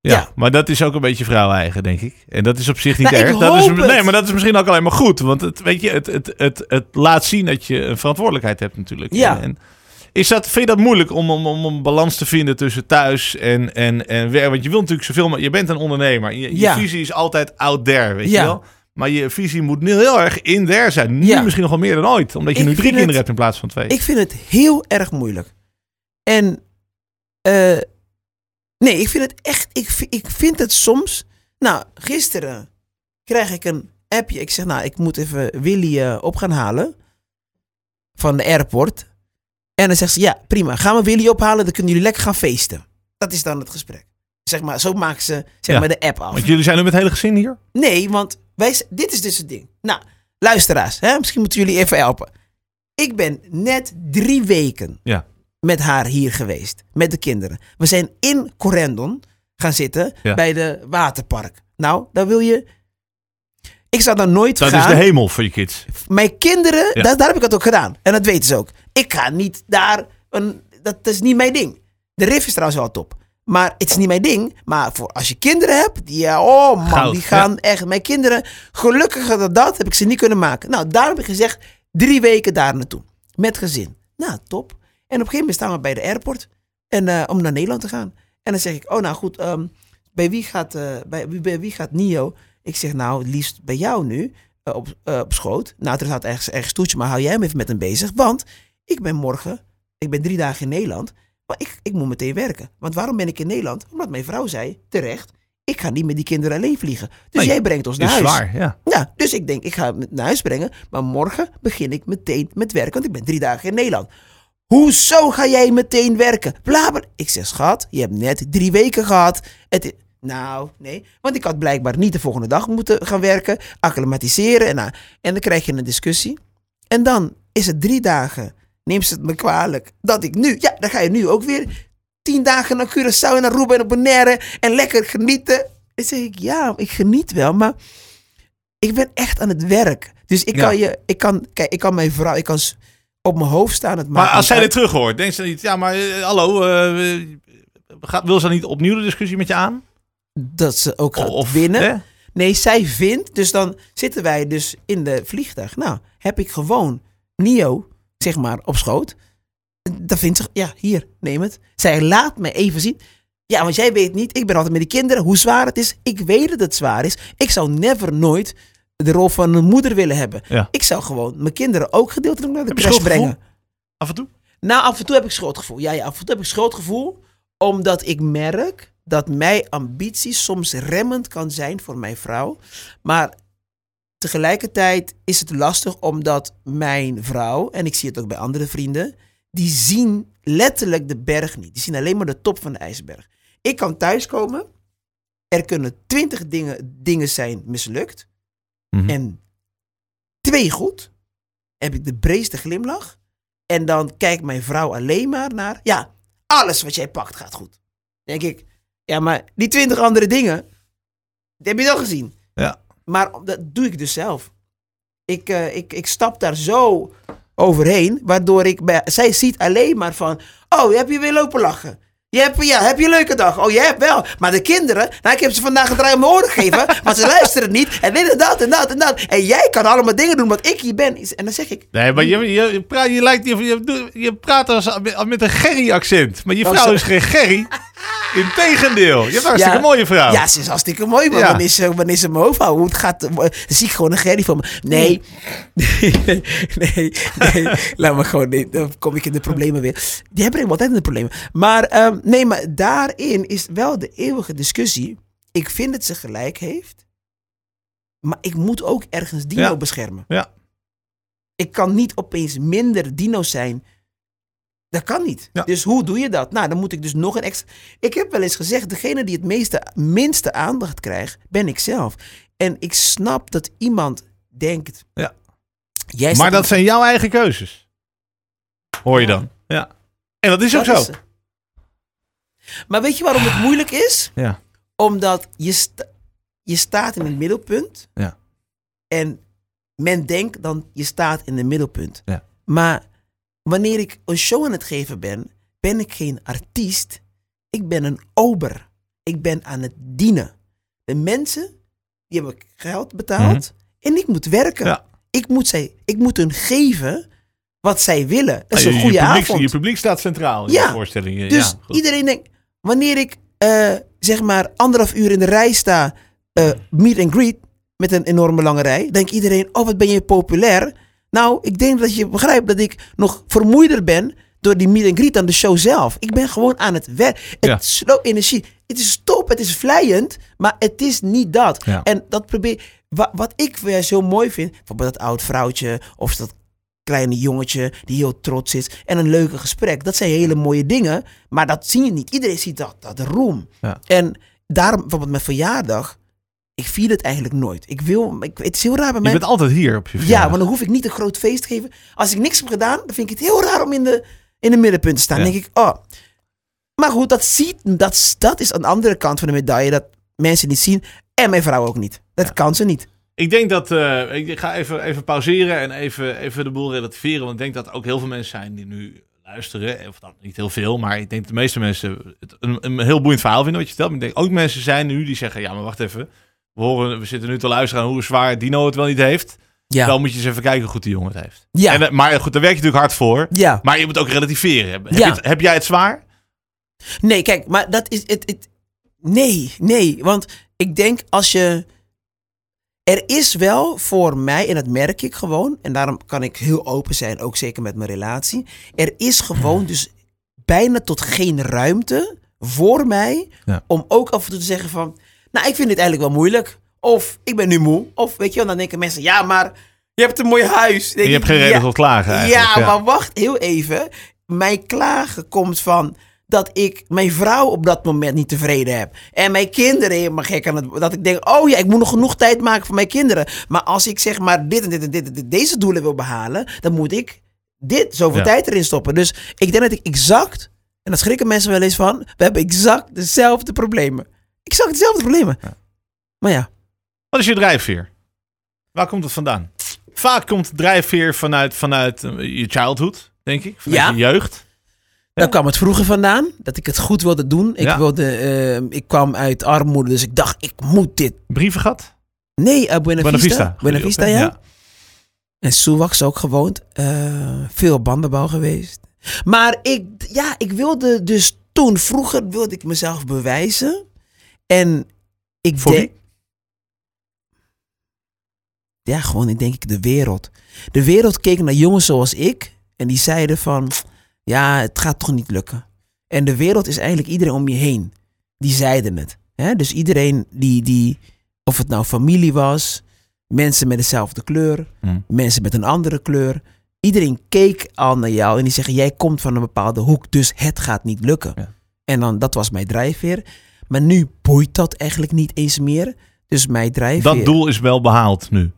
Ja, Ja. maar dat is ook een beetje vrouw-eigen, denk ik. En dat is op zich niet Nou, erg. Dat is, nee, maar dat is misschien ook alleen maar goed. Want het, weet je, het, het, het, het laat zien dat je een verantwoordelijkheid hebt natuurlijk. Ja. En, en is dat, vind je dat moeilijk om, om, om een balans te vinden tussen thuis en, en, en werk? Want je wilt natuurlijk zoveel, maar je bent een ondernemer. Je, visie is altijd out there, weet Ja. je wel? Maar je visie moet nu heel erg in there zijn. Nu Ja. misschien nog wel meer dan ooit. Omdat je Ik nu drie kinderen het- hebt in plaats van twee. Ik vind het heel erg moeilijk. En eh, nee, ik vind het echt. Ik, ik vind het soms. Nou, gisteren krijg ik een appje. Ik zeg, nou, ik moet even Willy eh, op gaan halen van de airport. En dan zegt ze, ja, prima. Gaan we Willy ophalen, dan kunnen jullie lekker gaan feesten. Dat is dan het gesprek. Zeg maar, zo maken ze zeg Ja. maar de app af. Want jullie zijn nu met het hele gezin hier? Nee, want wij, dit is dus het ding. Nou, luisteraars, hè, misschien moeten jullie even helpen. Ik ben net drie weken Ja. met haar hier geweest, met de kinderen. We zijn in Corendon gaan zitten Ja. bij de waterpark. Nou, dan wil je... Ik zou daar nooit Dat gaan. is de hemel voor je kids. Mijn kinderen, Ja. daar, daar heb ik het ook gedaan. En dat weten ze ook. Ik ga niet daar, een, dat, is niet mijn ding. De riff is trouwens wel top. Maar het is niet mijn ding. Maar voor als je kinderen hebt, die, ja, oh man, Goud, die gaan echt. Mijn kinderen, gelukkig dat dat heb ik ze niet kunnen maken. Nou, daar heb ik gezegd, drie weken daar naartoe. Met gezin. Nou, top. En op een gegeven moment staan we bij de airport. En, eh, om naar Nederland te gaan. En dan zeg ik, oh nou goed, ehm, bij, wie gaat, eh, bij, wie- bij wie gaat Nio? Ik zeg, nou, liefst bij jou nu eh, op, eh, op schoot. Nou, er staat ergens, ergens toetje, maar hou jij hem even met hem bezig. Want ik ben morgen, ik ben drie dagen in Nederland. Maar ik, ik moet meteen werken. Want waarom ben ik in Nederland? Omdat mijn vrouw zei, terecht, ik ga niet met die kinderen alleen vliegen. Dus Nee, jij brengt ons naar Is huis. zwaar, ja. Ja, dus ik denk, ik ga hem naar huis brengen. Maar morgen begin ik meteen met werken, want ik ben drie dagen in Nederland. Hoezo ga jij meteen werken? Bla, bla. Ik zeg, schat, je hebt net drie weken gehad. Het nou, nee. Want ik had blijkbaar niet de volgende dag moeten gaan werken. Acclimatiseren. En, en dan krijg je een discussie. En dan is het drie dagen. Neemt ze het me kwalijk dat ik nu... Ja, dan ga je nu ook weer tien dagen naar Curaçao en naar Aruba en op Bonaire. En lekker genieten. Dan zeg ik, ja, ik geniet wel, maar ik ben echt aan het werk. Dus ik Ja. kan je, ik kan, kijk, ik kan mijn vrouw, ik kan op mijn hoofd staan. Het Maar als zij dit terug hoort, denkt ze niet... Ja, maar eh, hallo, eh, gaat, wil ze niet opnieuw de discussie met je aan? dat ze ook gaat Of, winnen. hè? Nee, zij vindt, dus dan zitten wij dus in de vliegtuig. Nou, heb ik gewoon Nio, zeg maar, op schoot. Dan vindt ze, ja, hier, neem het. Zij laat me even zien. Ja, want jij weet niet, ik ben altijd met die kinderen, hoe zwaar het is. Ik weet dat het zwaar is. Ik zou never nooit de rol van een moeder willen hebben. Ja. Ik zou gewoon mijn kinderen ook gedeeltelijk naar de Heb crash brengen. Af en toe? Nou, af en toe heb ik schuldgevoel. Ja, ja, af en toe heb ik schuldgevoel. Omdat ik merk dat mijn ambitie soms remmend kan zijn voor mijn vrouw. Maar tegelijkertijd is het lastig omdat mijn vrouw, en ik zie het ook bij andere vrienden, die zien letterlijk de berg niet. Die zien alleen maar de top van de ijsberg. Ik kan thuiskomen, er kunnen twintig dingen, dingen zijn mislukt Mhm. en twee goed. Heb ik de breedste glimlach. En dan kijkt mijn vrouw alleen maar naar, ja, alles wat jij pakt gaat goed. Dan denk ik, ja, maar die twintig andere dingen, die heb je wel gezien. Ja. Maar dat doe ik dus zelf. Ik, eh, ik, ik stap daar zo overheen, waardoor ik bij, zij ziet alleen maar van, oh, je hebt je weer lopen lachen. Je hebt, ja, heb je een leuke dag? Oh, je hebt wel. Maar de kinderen, nou, ik heb ze vandaag een draai om mijn oren gegeven, maar ze luisteren niet. En dit en dat en dat en dat. En jij kan allemaal dingen doen wat ik hier ben. En dan zeg ik, Nee, maar je, je, je praat, je, lijkt, je, je, je praat als, met een Gerry-accent. Maar je Oh, vrouw is geen Gerry. Integendeel. Je hebt een hartstikke Ja. mooie vrouw. Ja, ze is hartstikke mooi, maar Ja. wanneer, ze, wanneer ze mijn hoofd hoe het gaat, eh, dan zie ik gewoon een gerrie van me. Nee, nee, nee, nee, laat me gewoon, nee, dan kom ik in de problemen weer. Die hebben altijd in de problemen. Maar ehm, nee, maar daarin is wel de eeuwige discussie. Ik vind dat ze gelijk heeft, maar ik moet ook ergens dino Ja. beschermen. Ja. Ik kan niet opeens minder dino zijn. Dat kan niet. Ja. Dus hoe doe je dat? Nou, dan moet ik dus nog een extra. Ik heb wel eens gezegd: degene die het meeste, minste aandacht krijgt, ben ik zelf. En ik snap dat iemand denkt: Ja. Jij maar dat zijn jouw eigen keuzes. Hoor je Ja. dan? Ja. En dat is ook zo. maar weet je waarom het moeilijk is? Ja. Omdat je, sta- je staat in het middelpunt. Ja. En men denkt dan, je staat in het middelpunt. Ja. Maar wanneer ik een show aan het geven ben, ben ik geen artiest. Ik ben een ober. Ik ben aan het dienen. De mensen, die hebben geld betaald. En ik moet werken. Mhm. Ja. Ik, moet zij, ik moet hun geven wat zij willen. Dat is je, een je goede publiek, avond. Je publiek staat centraal in Ja. de voorstelling. Dus ja, goed. iedereen denkt, wanneer ik eh, zeg maar anderhalf uur in de rij sta, eh, meet and greet, met een enorme lange rij, denkt iedereen, oh wat ben je populair. Nou, ik denk dat je begrijpt dat ik nog vermoeider ben door die meet and greet dan de show zelf. Ik ben gewoon aan het werk. Het Ja. slow energie. Het is top, het is vlijend, maar het is niet dat. Ja. En dat probeer, wat, wat ik weer zo mooi vind, bijvoorbeeld dat oud vrouwtje of dat kleine jongetje die heel trots is en een leuke gesprek. Dat zijn hele mooie dingen, maar dat zie je niet. Iedereen ziet dat, dat roem. Ja. En daarom, bijvoorbeeld mijn verjaardag, ik vier het eigenlijk nooit. Ik wil, ik, het is heel raar bij Je mij. bent altijd hier op je Ja, verjaardag. maar dan hoef ik niet een groot feest te geven. Als ik niks heb gedaan, dan vind ik het heel raar om in de, in de middenpunt te staan. Ja. Dan denk ik, oh. Maar goed, dat, ziet, dat, dat is aan de andere kant van de medaille. Dat mensen niet zien. En mijn vrouw ook niet. Dat kan ze niet. Ik denk dat. eh, ik ga even, even pauzeren en even, even de boel relativeren. Want ik denk dat ook heel veel mensen zijn die nu luisteren. Of dan niet heel veel, maar ik denk dat de meeste mensen het een, een heel boeiend verhaal vinden wat je vertelt. Maar ik denk ook mensen zijn nu die zeggen: ja, maar wacht even. We, horen, we zitten nu te luisteren aan hoe zwaar Dino het wel niet heeft. Ja. Dan moet je eens even kijken hoe goed die jongen het heeft. Ja. En, eh, maar goed, daar werk je natuurlijk hard voor. ja. Maar je moet ook relativeren. Heb, Ja. het- heb jij het zwaar? Nee, kijk, maar dat is het. het nee, nee. Want ik denk als je. Er is wel voor mij, en dat merk ik gewoon, en daarom kan ik heel open zijn, ook zeker met mijn relatie. Er is gewoon dus bijna tot geen ruimte voor mij Ja. om ook af en toe te zeggen van, nou, ik vind dit eigenlijk wel moeilijk. Of ik ben nu moe. Of weet je wel, dan denken mensen, ja, maar je hebt een mooi huis. Je hebt geen reden ja, tot klagen eigenlijk. ja, maar wacht heel even. Mijn klagen komt van dat ik mijn vrouw op dat moment niet tevreden heb. En mijn kinderen helemaal gek aan het... Dat ik denk, oh ja, ik moet nog genoeg tijd maken voor mijn kinderen. Maar als ik zeg maar dit en dit en dit, en dit deze doelen wil behalen... dan moet ik dit, zoveel Ja. tijd erin stoppen. Dus ik denk dat ik exact... En daar schrikken mensen wel eens van. We hebben exact dezelfde problemen. Exact dezelfde problemen. Maar ja. Wat is je drijfveer? Waar komt het vandaan? Vaak komt drijfveer vanuit, vanuit eh, je childhood, denk ik. Vanuit Ja. je jeugd. Daar kwam het vroeger vandaan. Dat ik het goed wilde doen. Ik, Ja. wilde, eh, ik kwam uit armoede. Dus ik dacht, ik moet dit Brievengat? Nee, uh, Buena, Buena Vista. Buena Vista, ja. En Soewax ook gewoond. Eh, veel bandenbouw geweest. Maar ik, ja, ik wilde dus toen, vroeger wilde ik mezelf bewijzen. En ik Voor denk... Ja, gewoon, ik denk ik, de wereld. De wereld keek naar jongens zoals ik. En die zeiden van, ja, het gaat toch niet lukken. En de wereld is eigenlijk iedereen om je heen. Die zeiden het. Hè? Dus iedereen die, die, of het nou familie was, mensen met dezelfde kleur, Hm. mensen met een andere kleur. Iedereen keek al naar jou en die zeggen: Jij komt van een bepaalde hoek, dus het gaat niet lukken. Ja. En dan, dat was mijn drijfveer. Maar nu boeit dat eigenlijk niet eens meer. Dus mijn drijfveer. Dat doel is wel behaald nu.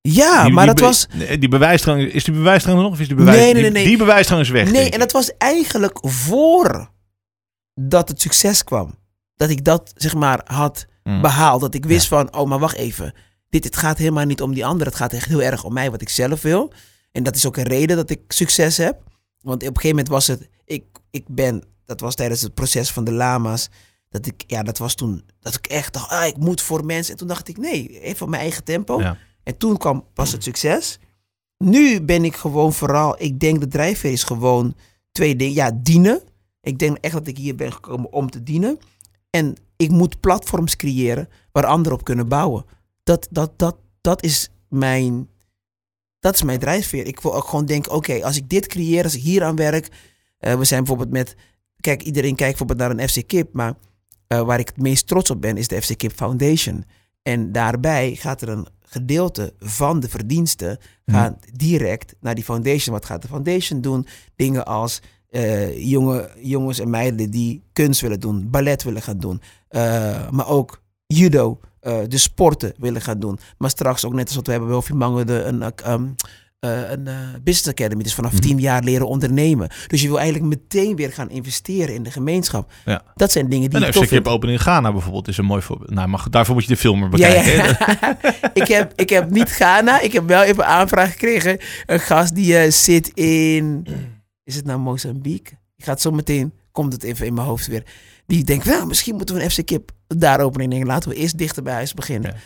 Ja, Die- maar die dat was. Die bewijsdrang, is die bewijsdrang er nog? Of is die, bewijs, Nee, nee, die, nee, nee. die bewijsdrang is weg. Nee, en dat was eigenlijk voor dat het succes kwam. Dat ik dat zeg maar had Hm. behaald. Dat ik wist van, oh, maar wacht even. Dit, het gaat helemaal niet om die ander. Het gaat echt heel erg om mij, wat ik zelf wil. En dat is ook een reden dat ik succes heb. Want op een gegeven moment was het, ik, ik ben, dat was tijdens het proces van de lama's. Dat ik, ja, dat was toen, dat ik echt dacht, ah, ik moet voor mensen. En toen dacht ik, nee, even op mijn eigen tempo. Ja. En toen kwam pas het succes. Nu ben ik gewoon vooral, ik denk de drijfveer is gewoon twee dingen. Ja, dienen. Ik denk echt dat ik hier ben gekomen om te dienen. En ik moet platforms creëren waar anderen op kunnen bouwen. Dat, dat, dat, dat is mijn, dat is mijn drijfveer. Ik wil ook gewoon denken, oké, als ik dit creëer, als ik hier aan werk. eh, we zijn bijvoorbeeld met, kijk, iedereen kijkt bijvoorbeeld naar een FC Kip, maar eh, waar ik het meest trots op ben, is de FC Kip Foundation. En daarbij gaat er een gedeelte van de verdiensten gaat direct naar die foundation. Wat gaat de foundation doen? Dingen als eh, jonge jongens en meiden die kunst willen doen, ballet willen gaan doen, eh, maar ook judo, de sporten willen gaan doen. Maar straks ook net als wat we hebben bij Mango, de, een, eh, eh, een eh, business academy. Dus vanaf Mhm. tien jaar leren ondernemen. Dus je wil eigenlijk meteen weer gaan investeren in de gemeenschap. Ja. Dat zijn dingen die En ik FC tof Kip. Open in Ghana bijvoorbeeld is een mooi voorbeeld. Nou, maar daarvoor moet je de filmer bekijken. ja. ik, heb, ik heb niet Ghana. Ik heb wel even aanvraag gekregen. Een gast die eh, zit in... Is het nou Mozambique? Ik ga het zo meteen... Komt het even in mijn hoofd weer. Die denkt, wel, misschien moeten we een FC Kip daar openen. Ik denk, laten we eerst dichter bij huis beginnen. Ja.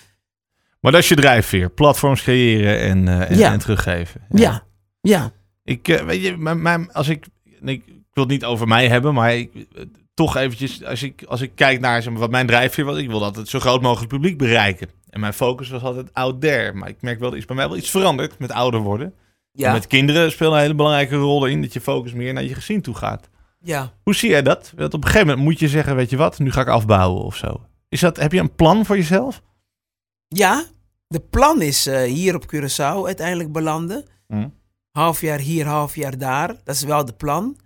Maar dat is je drijfveer. Platforms creëren en, eh, en, Ja. en teruggeven. Ja, ja. Ik, eh, weet je, mijn, mijn- als ik, ik wil het niet over mij hebben, maar ik, eh, toch eventjes, als ik, als ik kijk naar zeg maar, wat mijn drijfveer was, ik wil altijd zo groot mogelijk publiek bereiken. En mijn focus was altijd out there. Maar ik merk wel, er is bij mij wel iets veranderd met ouder worden. En Ja, met kinderen speelt een hele belangrijke rol in dat je focus meer naar je gezin toe gaat. ja. Hoe zie jij dat? Want op een gegeven moment moet je zeggen, weet je wat, nu ga ik afbouwen of zo. Is dat, heb je een plan voor jezelf? Ja, de plan is eh, hier op Curaçao uiteindelijk belanden. Hm. Half jaar hier, half jaar daar. Dat is wel de plan.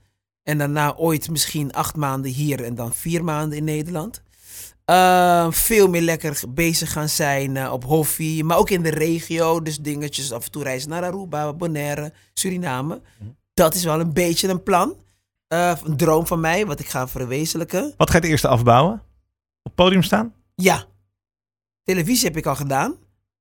En daarna ooit misschien acht maanden hier en dan vier maanden in Nederland. Eh, veel meer lekker bezig gaan zijn eh, op Hoffie, maar ook in de regio. Dus dingetjes af en toe reizen naar Aruba, Bonaire, Suriname. Dat is wel een beetje een plan. Een droom van mij, wat ik ga verwezenlijken. Wat ga je het eerste afbouwen? Op het podium staan? Ja, televisie heb ik al gedaan.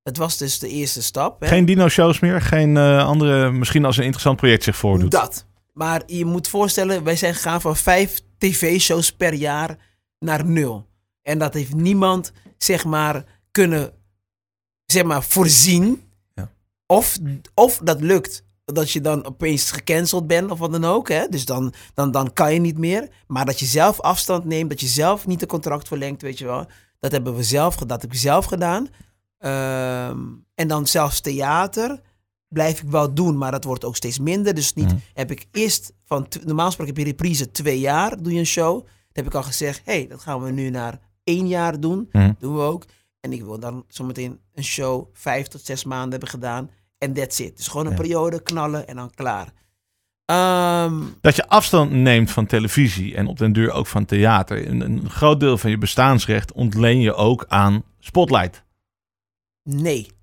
Het was dus de eerste stap. Hè. Geen dino-shows meer? Geen eh, andere, misschien als een interessant project zich voordoet? Dat. Maar je moet voorstellen, wij zijn gegaan van vijf tv-shows per jaar naar nul. En dat heeft niemand, zeg maar, kunnen, zeg maar, voorzien. Ja. Of, of dat lukt. Dat je dan opeens gecanceld bent of wat dan ook. Hè? Dus dan, dan, dan kan je niet meer. Maar dat je zelf afstand neemt, dat je zelf niet een contract verlengt, weet je wel. Dat hebben we zelf gedaan. Dat heb ik zelf gedaan. Ehm, en dan zelfs theater blijf ik wel doen, maar dat wordt ook steeds minder. Dus niet Mhm. heb ik eerst van normaal gesproken heb je reprise twee jaar, doe je een show. Dan heb ik al gezegd, hé, hey, dat gaan we nu naar één jaar doen. Mhm. Doen we ook. En ik wil dan zometeen een show vijf tot zes maanden hebben gedaan. En that's it. Dus gewoon een Ja. periode knallen en dan klaar. Ehm, Dat je afstand neemt van televisie en op den duur ook van theater. Een, een groot deel van je bestaansrecht ontleen je ook aan Spotlight. nee.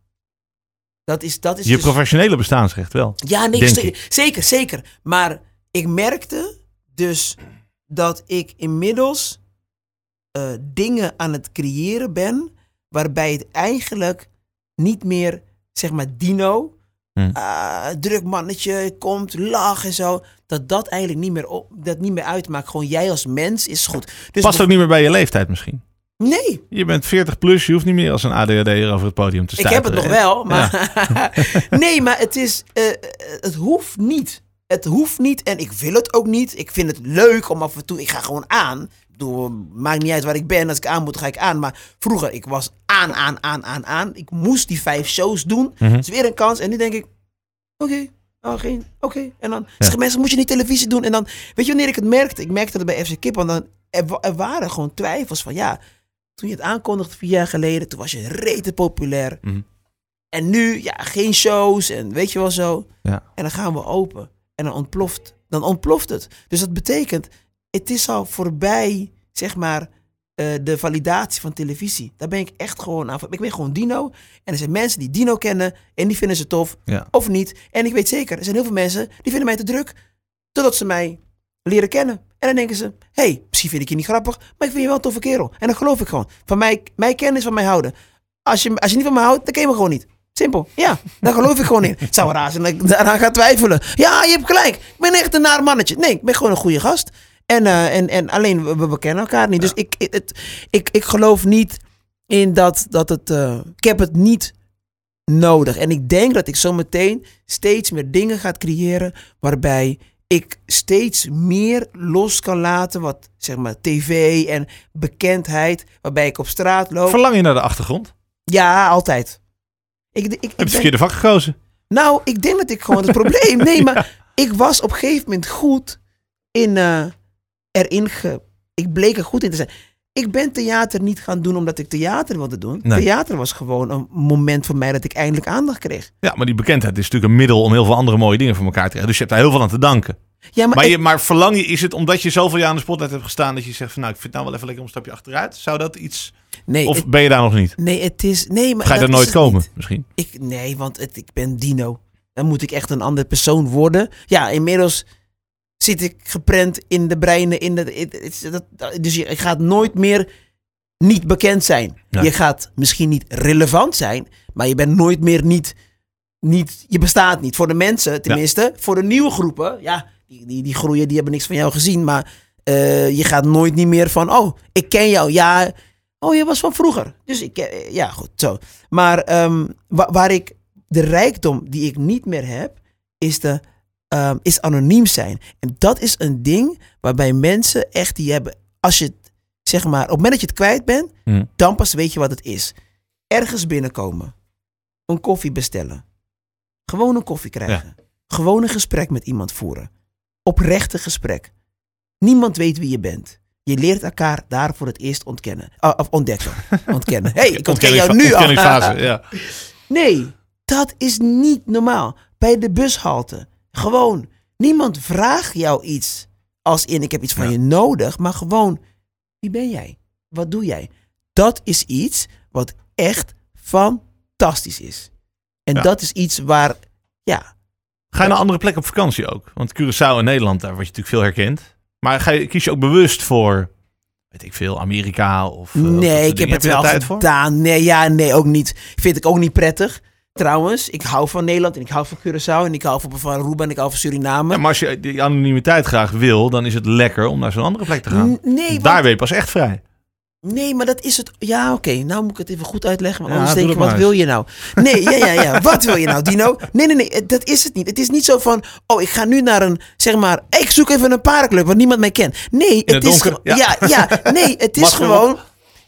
Dat is, dat is Je dus- professionele bestaansrecht wel. Ja, nee, zeker, zeker. Maar ik merkte dus dat ik inmiddels eh, dingen aan het creëren ben, waarbij het eigenlijk niet meer, zeg maar, Dino, Hm. ah, druk mannetje, komt, lach en zo, dat dat eigenlijk niet meer, op, dat niet meer uitmaakt. Gewoon jij als mens is goed. Dus Past ook niet meer bij je leeftijd misschien. Nee, Je bent 40 plus, je hoeft niet meer als een ADHD'er over het podium te ik staan. heb het nog wel, maar... nee, maar het is... eh, eh, het hoeft niet. Het hoeft niet en ik wil het ook niet. Ik vind het leuk om af en toe... Ik ga gewoon aan. Bedoel, maakt niet uit waar ik ben. Als ik aan moet, ga ik aan. Maar vroeger, ik was aan, aan, aan, aan, aan. Ik moest die vijf shows doen. Het is weer een kans. En nu denk ik... Oké, Oh, geen. Oké. En dan zeggen mensen, moet je niet televisie doen? En dan, weet je wanneer ik het merkte? Ik merkte dat bij FC Kip, want dan, er, wa- er waren gewoon twijfels van, ja, toen je het aankondigde vier jaar geleden, toen was je rete populair. Mhm. En nu, ja, geen shows en weet je wel zo. Ja. En dan gaan we open. En dan ontploft, dan ontploft het. Dus dat betekent, het is al voorbij, zeg maar, eh, de validatie van televisie. Daar ben ik echt gewoon aan. Ik ben gewoon Dino. En er zijn mensen die Dino kennen en die vinden ze tof. Ja. Of niet. En ik weet zeker, er zijn heel veel mensen die vinden mij te druk. Totdat ze mij leren kennen. En dan denken ze, hé, hey, misschien vind ik je niet grappig, maar ik vind je wel een toffe kerel. En dan geloof ik gewoon. Van mij, mij kennen is van mij houden. Als je, als je niet van mij houdt, dan ken je me gewoon niet. Simpel. Ja, daar geloof ik gewoon in. Het zou raar zijn dat ik daaraan ga twijfelen. Ja, je hebt gelijk. Ik ben echt een naar mannetje. Nee, ik ben gewoon een goede gast. En, eh, en, en alleen, we, we kennen elkaar niet. Dus ik, ik- het, ik, ik geloof niet in dat, dat het... eh, ik heb het niet nodig. En ik denk dat ik zometeen steeds meer dingen ga creëren... waarbij ik steeds meer los kan laten... wat, zeg maar, tv en bekendheid... waarbij ik op straat loop. Verlang je naar de achtergrond? Ja, altijd. Ik, ik, ik, Heb je het verkeerde vak gekozen? nou, ik denk dat ik gewoon het probleem. Nee, maar ik was op een gegeven moment goed in eh, erin ge. Ik bleek er goed in te zijn. Ik ben theater niet gaan doen omdat ik theater wilde doen. Nee. Theater was gewoon een moment voor mij dat ik eindelijk aandacht kreeg. Ja, maar die bekendheid is natuurlijk een middel om heel veel andere mooie dingen voor elkaar te krijgen. Dus je hebt daar heel veel aan te danken. Ja, maar, Maar, je, maar verlang je, is het omdat je zoveel jaar aan de spotlight hebt gestaan dat je zegt van nou, ik vind nou wel even lekker om een stapje achteruit? Zou dat iets... nee, Of het- ben je daar nog niet? nee, het is. Nee, maar Ga je daar nooit komen niet. misschien? Ik, nee, want het, ik ben Dino. Dan moet ik echt een andere persoon worden. Ja, inmiddels zit ik geprent in de breinen. In de, dus je, gaat nooit meer niet bekend zijn. Nee. Je gaat misschien niet relevant zijn, maar je bent nooit meer niet, niet... Je bestaat niet. Voor de mensen, tenminste. Voor de nieuwe groepen, ja, die, die, die groeien, die hebben niks van jou gezien. Maar eh, je gaat nooit niet meer van, oh, ik ken jou. Ja, oh, je was van vroeger. Dus ik, ken- ja, goed, zo. Maar wa- waar ik de rijkdom die ik niet meer heb, is, de, ehm, is anoniem zijn. En dat is een ding waarbij mensen echt die hebben, als je het, zeg maar, op het moment dat je het kwijt bent, Hm. dan pas weet je wat het is. Ergens binnenkomen, een koffie bestellen, gewoon een koffie krijgen, gewoon een gesprek met iemand voeren, oprechte gesprek. Niemand weet wie je bent. Je leert elkaar daar voor het eerst ontkennen. Ah, of ontdekken. Ontkennen. hey, ik ontken jou nu al. Ja. Nee, dat is niet normaal. Bij de bushalte. Gewoon. Niemand vraagt jou iets. Als in, ik heb iets van Ja. je nodig. Maar gewoon, wie ben jij? Wat doe jij? Dat is iets wat echt fantastisch is. En Ja. dat is iets waar, ja. Ga je naar andere plekken op vakantie ook? Want Curaçao en Nederland, daar word je natuurlijk veel herkend. Maar ga je, kies je ook bewust voor, weet ik veel, Amerika of... eh, nee, ik heb het wel tijd voor? gedaan. Nee, ja, nee, ook niet. Vind ik ook niet prettig. Trouwens, ik hou van Nederland en ik hou van Curaçao en ik hou van, Aruba en ik hou van Suriname. Ja, maar als je die anonimiteit graag wil, dan is het lekker om naar zo'n andere plek te gaan. N- nee, want- Daar ben je pas echt vrij. Nee, maar dat is het. Ja, oké. Nou moet ik het even goed uitleggen. Want Ja, anders denk ik, wat maar wil je nou? Nee, ja, ja, ja. Wat wil je nou, Dino? Nee, nee, nee. eh, Dat is het niet. Het is niet zo van, oh, ik ga nu naar een, zeg maar, ik zoek even een paardenclub waar niemand mij kent. Nee, het, het is ge- ja. ja, nee, het is gewoon,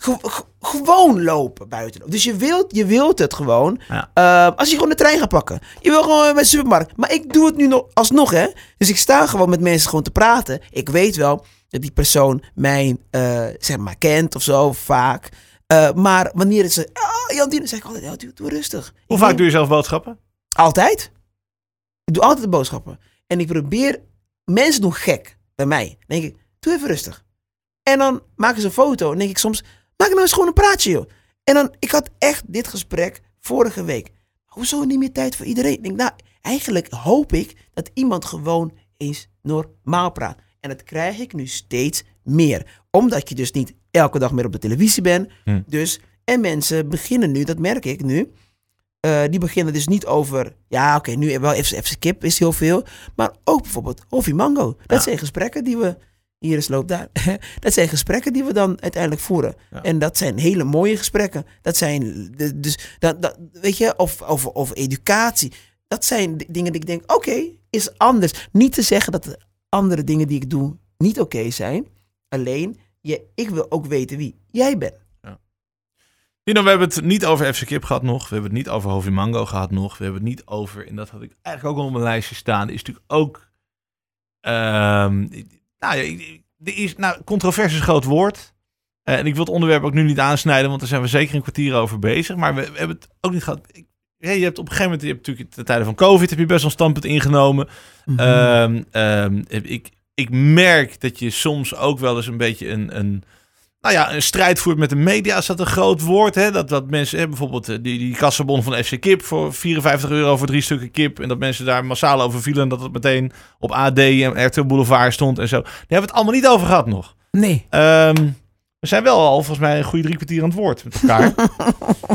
ge- ge- gewoon lopen buiten. Dus je wilt, je wilt het gewoon. Ja. Eh, als je gewoon de trein gaat pakken. Je wil gewoon bij de supermarkt. Maar ik doe het nu nog alsnog, hè. Dus ik sta gewoon met mensen gewoon te praten. Ik weet wel dat die persoon mij, eh, zeg maar, kent of zo, vaak. Eh, maar wanneer het ze, oh, Jan Dien, zeg ik altijd, ja, doe, doe rustig. Hoe Ik vaak denk- doe je zelf boodschappen? Altijd. Ik doe altijd de boodschappen. En ik probeer, mensen doen gek bij mij. Dan denk ik, doe even rustig. En dan maken ze een foto. En denk ik soms, maak nou eens gewoon een praatje, joh. En dan, ik had echt dit gesprek vorige week. Hoezo niet meer tijd voor iedereen? Ik denk, nou, eigenlijk hoop ik dat iemand gewoon eens normaal praat. En dat krijg ik nu steeds meer. Omdat je dus niet elke dag meer op de televisie bent. Hm. Dus, en mensen beginnen nu, dat merk ik nu. eh, die beginnen dus niet over, ja oké, nu wel FC, FC Kip is heel veel. Maar ook bijvoorbeeld Hoffie Mango. Dat Ja. zijn gesprekken die we, hier is loop daar. dat zijn gesprekken die we dan uiteindelijk voeren. Ja. En dat zijn hele mooie gesprekken. Dat zijn, dus, dat, dat, weet je, of, of, of educatie. Dat zijn dingen die ik denk, oké, is anders. Niet te zeggen dat de andere dingen die ik doe niet oké zijn. Alleen, je, ik wil ook weten wie jij bent. Know, we hebben het niet over FC Kip gehad nog. We hebben het niet over Hovi Mango gehad nog. We hebben het niet over, en dat had ik eigenlijk ook al op mijn lijstje staan, is natuurlijk ook... ehm nou, er is, nou, controverse is een groot woord. Eh, en ik wil het onderwerp ook nu niet aansnijden, want daar zijn we zeker een kwartier over bezig. Maar we, we hebben het ook niet gehad. Ik, je hebt op een gegeven moment, je hebt natuurlijk de tijden van COVID, heb je best wel een standpunt ingenomen. Mhm. Ehm, ehm, ik, ik merk dat je soms ook wel eens een beetje een, een, nou ja, een strijd voert met de media. Is dat een groot woord? Hè? Dat, dat mensen, hè, bijvoorbeeld eh, die, die kassenbon van FC Kip voor 54 euro voor drie stukken kip. En dat mensen daar massaal over vielen. En dat het meteen op AD en RTL Boulevard stond en zo. Daar hebben we het allemaal niet over gehad nog. Nee. Ehm, we zijn wel al volgens mij een goede drie kwartier aan het woord met elkaar.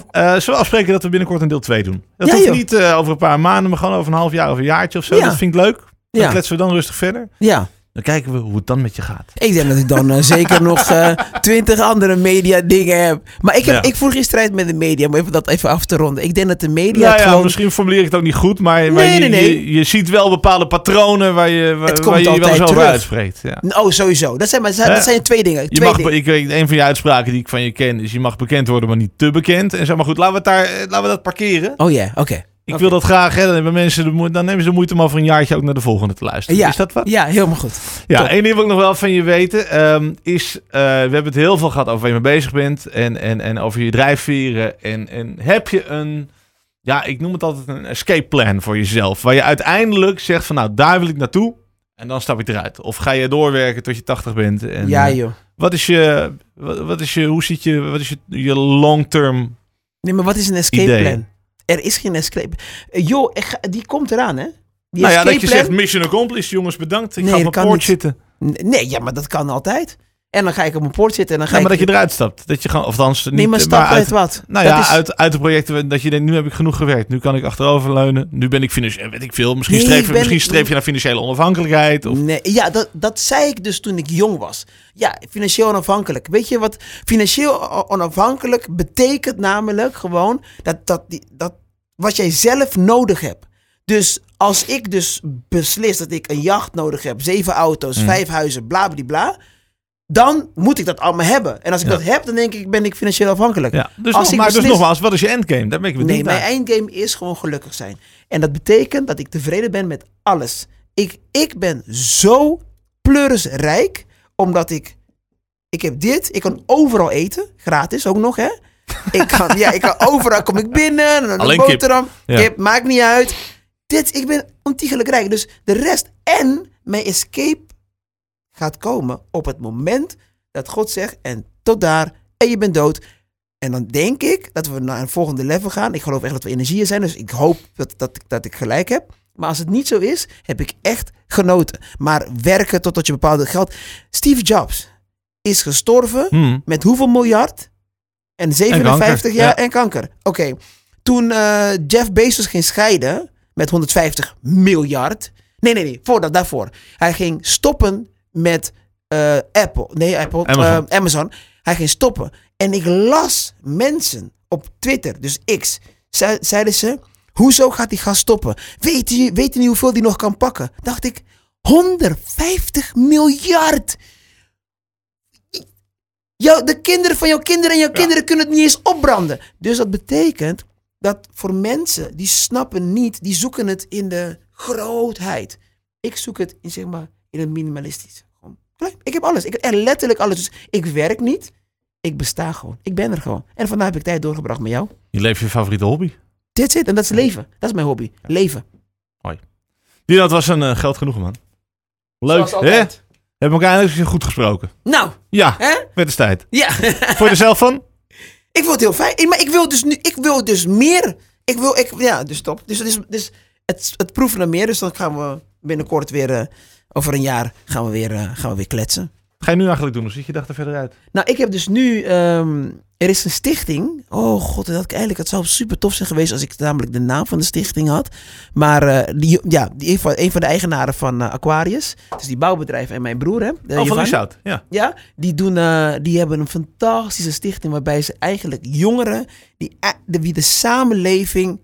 Eh zullen we afspreken dat we binnenkort een deel 2 doen? Dat Ja, hoeft niet eh, over een paar maanden, maar gewoon over een half jaar of een jaartje of zo. Ja. Dat vind ik leuk. Dan Ja. kletsen we dan rustig verder. Ja. Dan kijken we hoe het dan met je gaat. Ik denk dat ik dan eh, zeker nog eh, twintig andere media dingen heb. Maar ik, heb, Ja. ik voer geen strijd met de media, om even dat even af te ronden. Ik denk dat de media Ja, het ja, gewoon... misschien formuleer ik het ook niet goed, maar, maar Nee, je, nee, nee. Je, je ziet wel bepaalde patronen waar je, waar, Het waar komt je je wel altijd over uitspreekt. Ja. Oh, sowieso. Dat zijn, maar, dat Ja. zijn twee dingen. Je Twee mag, dingen. ik weet, een van je uitspraken die ik van je ken is: je mag bekend worden, maar niet te bekend. En zeg maar goed, laten we, het daar, laten we dat parkeren. Oh ja, oké. Ik wil dat graag, hè, dan, hebben mensen de moe- dan nemen ze de moeite om over een jaartje ook naar de volgende te luisteren. Ja. Is dat wat? Ja, helemaal goed. Ja, Top. één ding wil ik nog wel van je weten. ehm, is, eh, we hebben het heel veel gehad over waar je mee bezig bent. En, en, en over je drijfveren. En, en heb je een, ja, ik noem het altijd een escape plan voor jezelf. Waar je uiteindelijk zegt van nou, daar wil ik naartoe. En dan stap ik eruit. Of ga je doorwerken tot je 80 bent. En, ja, eh, joh. wat is je, wat, wat is je, hoe ziet je, wat is je, je long-term... Nee, maar wat is een escape Idee. plan? Er is geen escape... Eh, joh, die komt eraan, hè? Die nou ja, dat je plan... zegt mission accomplished, jongens, bedankt. Ik Nee, ga op mijn kan poort niet. zitten. Nee, ja, maar dat kan altijd. En dan ga ik op mijn poort zitten en dan ga Ja, maar ik... dat je eruit stapt. Dat je gewoon, of althans niet... Nee, maar eh, stap uit- uit wat? Nou Dat ja, is- uit, uit de projecten dat je denkt, nu heb ik genoeg gewerkt. Nu kan ik achteroverleunen. Nu ben ik financieel, weet ik veel. Misschien, Nee, streef, ben- misschien streef je naar financiële onafhankelijkheid. Of, Nee, ja, dat, dat zei ik dus toen ik jong was. Ja, financieel onafhankelijk. Weet je wat financieel onafhankelijk betekent namelijk gewoon dat, dat, die, dat wat jij zelf nodig hebt. Dus als ik dus beslis dat ik een jacht nodig heb, zeven auto's, Mm. vijf huizen, bla bla bla, dan moet ik dat allemaal hebben. En als ik Ja. dat heb, dan denk ik, ben ik financieel afhankelijk. ja. dus, Als nog, ik maar dus beslis- nogmaals, wat is je endgame? Daar ben ik Nee, mijn naar. eindgame is gewoon gelukkig zijn. En dat betekent dat ik tevreden ben met alles. Ik, ik ben zo pleurisrijk, omdat ik... Ik heb dit, ik kan overal eten, gratis ook nog, hè. Ik kan, ja, ik kan overal, kom ik binnen, een Alleen kip. boterham, Ja. kip, maakt niet uit. Dit, ik ben ontiegelijk rijk. Dus de rest en mijn escape gaat komen op het moment dat God zegt, en tot daar, en je bent dood. En dan denk ik dat we naar een volgende level gaan. Ik geloof echt dat we energieën zijn, dus ik hoop dat, dat, ik- dat ik gelijk heb. Maar als het niet zo is, heb ik echt genoten. Maar werken totdat je bepaalde geld... Steve Jobs is gestorven Hmm. met hoeveel miljard? En 57 kanker, jaar ja. en kanker. Oké, toen eh, Jeff Bezos ging scheiden met 150 miljard. Nee, nee, nee, voordat daarvoor. Hij ging stoppen met eh, Apple. Nee, Apple. Amazon. eh, Amazon. Hij ging stoppen. En ik las mensen op Twitter, dus X, zei- zeiden ze: Hoezo gaat die gast stoppen? Weet je, weet je niet hoeveel die nog kan pakken? Dacht ik: 150 miljard. Jou, de kinderen van jouw kinderen en jouw kinderen kunnen het niet eens opbranden. Dus dat betekent dat voor mensen die snappen niet, die zoeken het in de grootheid. Ik zoek het in, zeg maar, in het minimalistisch. Gewoon. Ik heb alles. Ik heb letterlijk alles. Dus ik werk niet. Ik besta gewoon. Ik ben er gewoon. En vandaar heb ik tijd doorgebracht met jou. Je leeft je favoriete hobby. Dit zit en dat is leven. Dat is mijn hobby. Leven. Die dat was een eh, geld genoeg, man. Leuk, hè? Hebben we elkaar eindelijk eens goed gesproken. Nou, Ja, hè? werd eens tijd. Ja. Vond je er zelf van? Ik wil het heel fijn. Maar ik wil dus nu, ik wil dus meer. Ik wil, ik, ja, dus top. Dus, dus, dus het, het proeven naar meer. Dus dan gaan we binnenkort weer, eh, over een jaar, gaan we weer, eh, gaan we weer kletsen. Wat ga je nu eigenlijk doen? Hoe ziet je dag er verder uit? Nou, ik heb dus nu, ehm, er is een stichting. Oh god, dat eigenlijk, het zou super tof zijn geweest als ik namelijk de naam van de stichting had. Maar eh, die, ja, die, een, van, de eigenaren van eh, Aquarius, dus die bouwbedrijf en mijn broer, hè, eh, oh, van. Lieshout. Ja. Ja, die, doen, die hebben een fantastische stichting waarbij ze eigenlijk jongeren die, de, wie de samenleving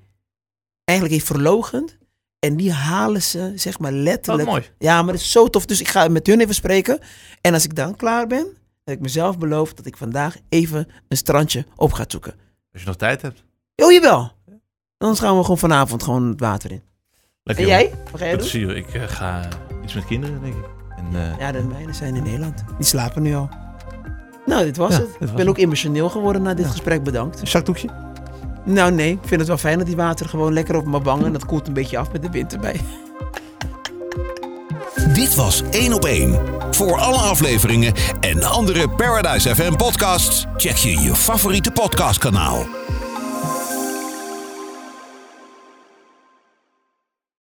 eigenlijk heeft verlogend. En die halen ze, zeg maar Wat letterlijk. mooi. Ja, maar dat is zo tof. Dus ik ga met hun even spreken. En als ik dan klaar ben, heb ik mezelf beloofd dat ik vandaag even een strandje op ga zoeken. Als je nog tijd hebt. Oh, jawel. Dan gaan we gewoon vanavond gewoon het water in. Lekker, En jij? Wat ga jij doen? zie je. Ik eh, ga iets met kinderen, denk ik. En, eh, Ja, de mijne zijn in Nederland. Die slapen nu al. Nou, dit was Ja, het. dit Ik was ben het. ook emotioneel geworden na dit Ja. gesprek. Bedankt. Een zakdoekje? Nou, nee. Ik vind het wel fijn dat die water gewoon lekker op mijn wangen. Dat koelt een beetje af met de wind erbij. Dit was 1 op 1. Voor alle afleveringen en andere Paradise FM podcasts check je je favoriete podcastkanaal.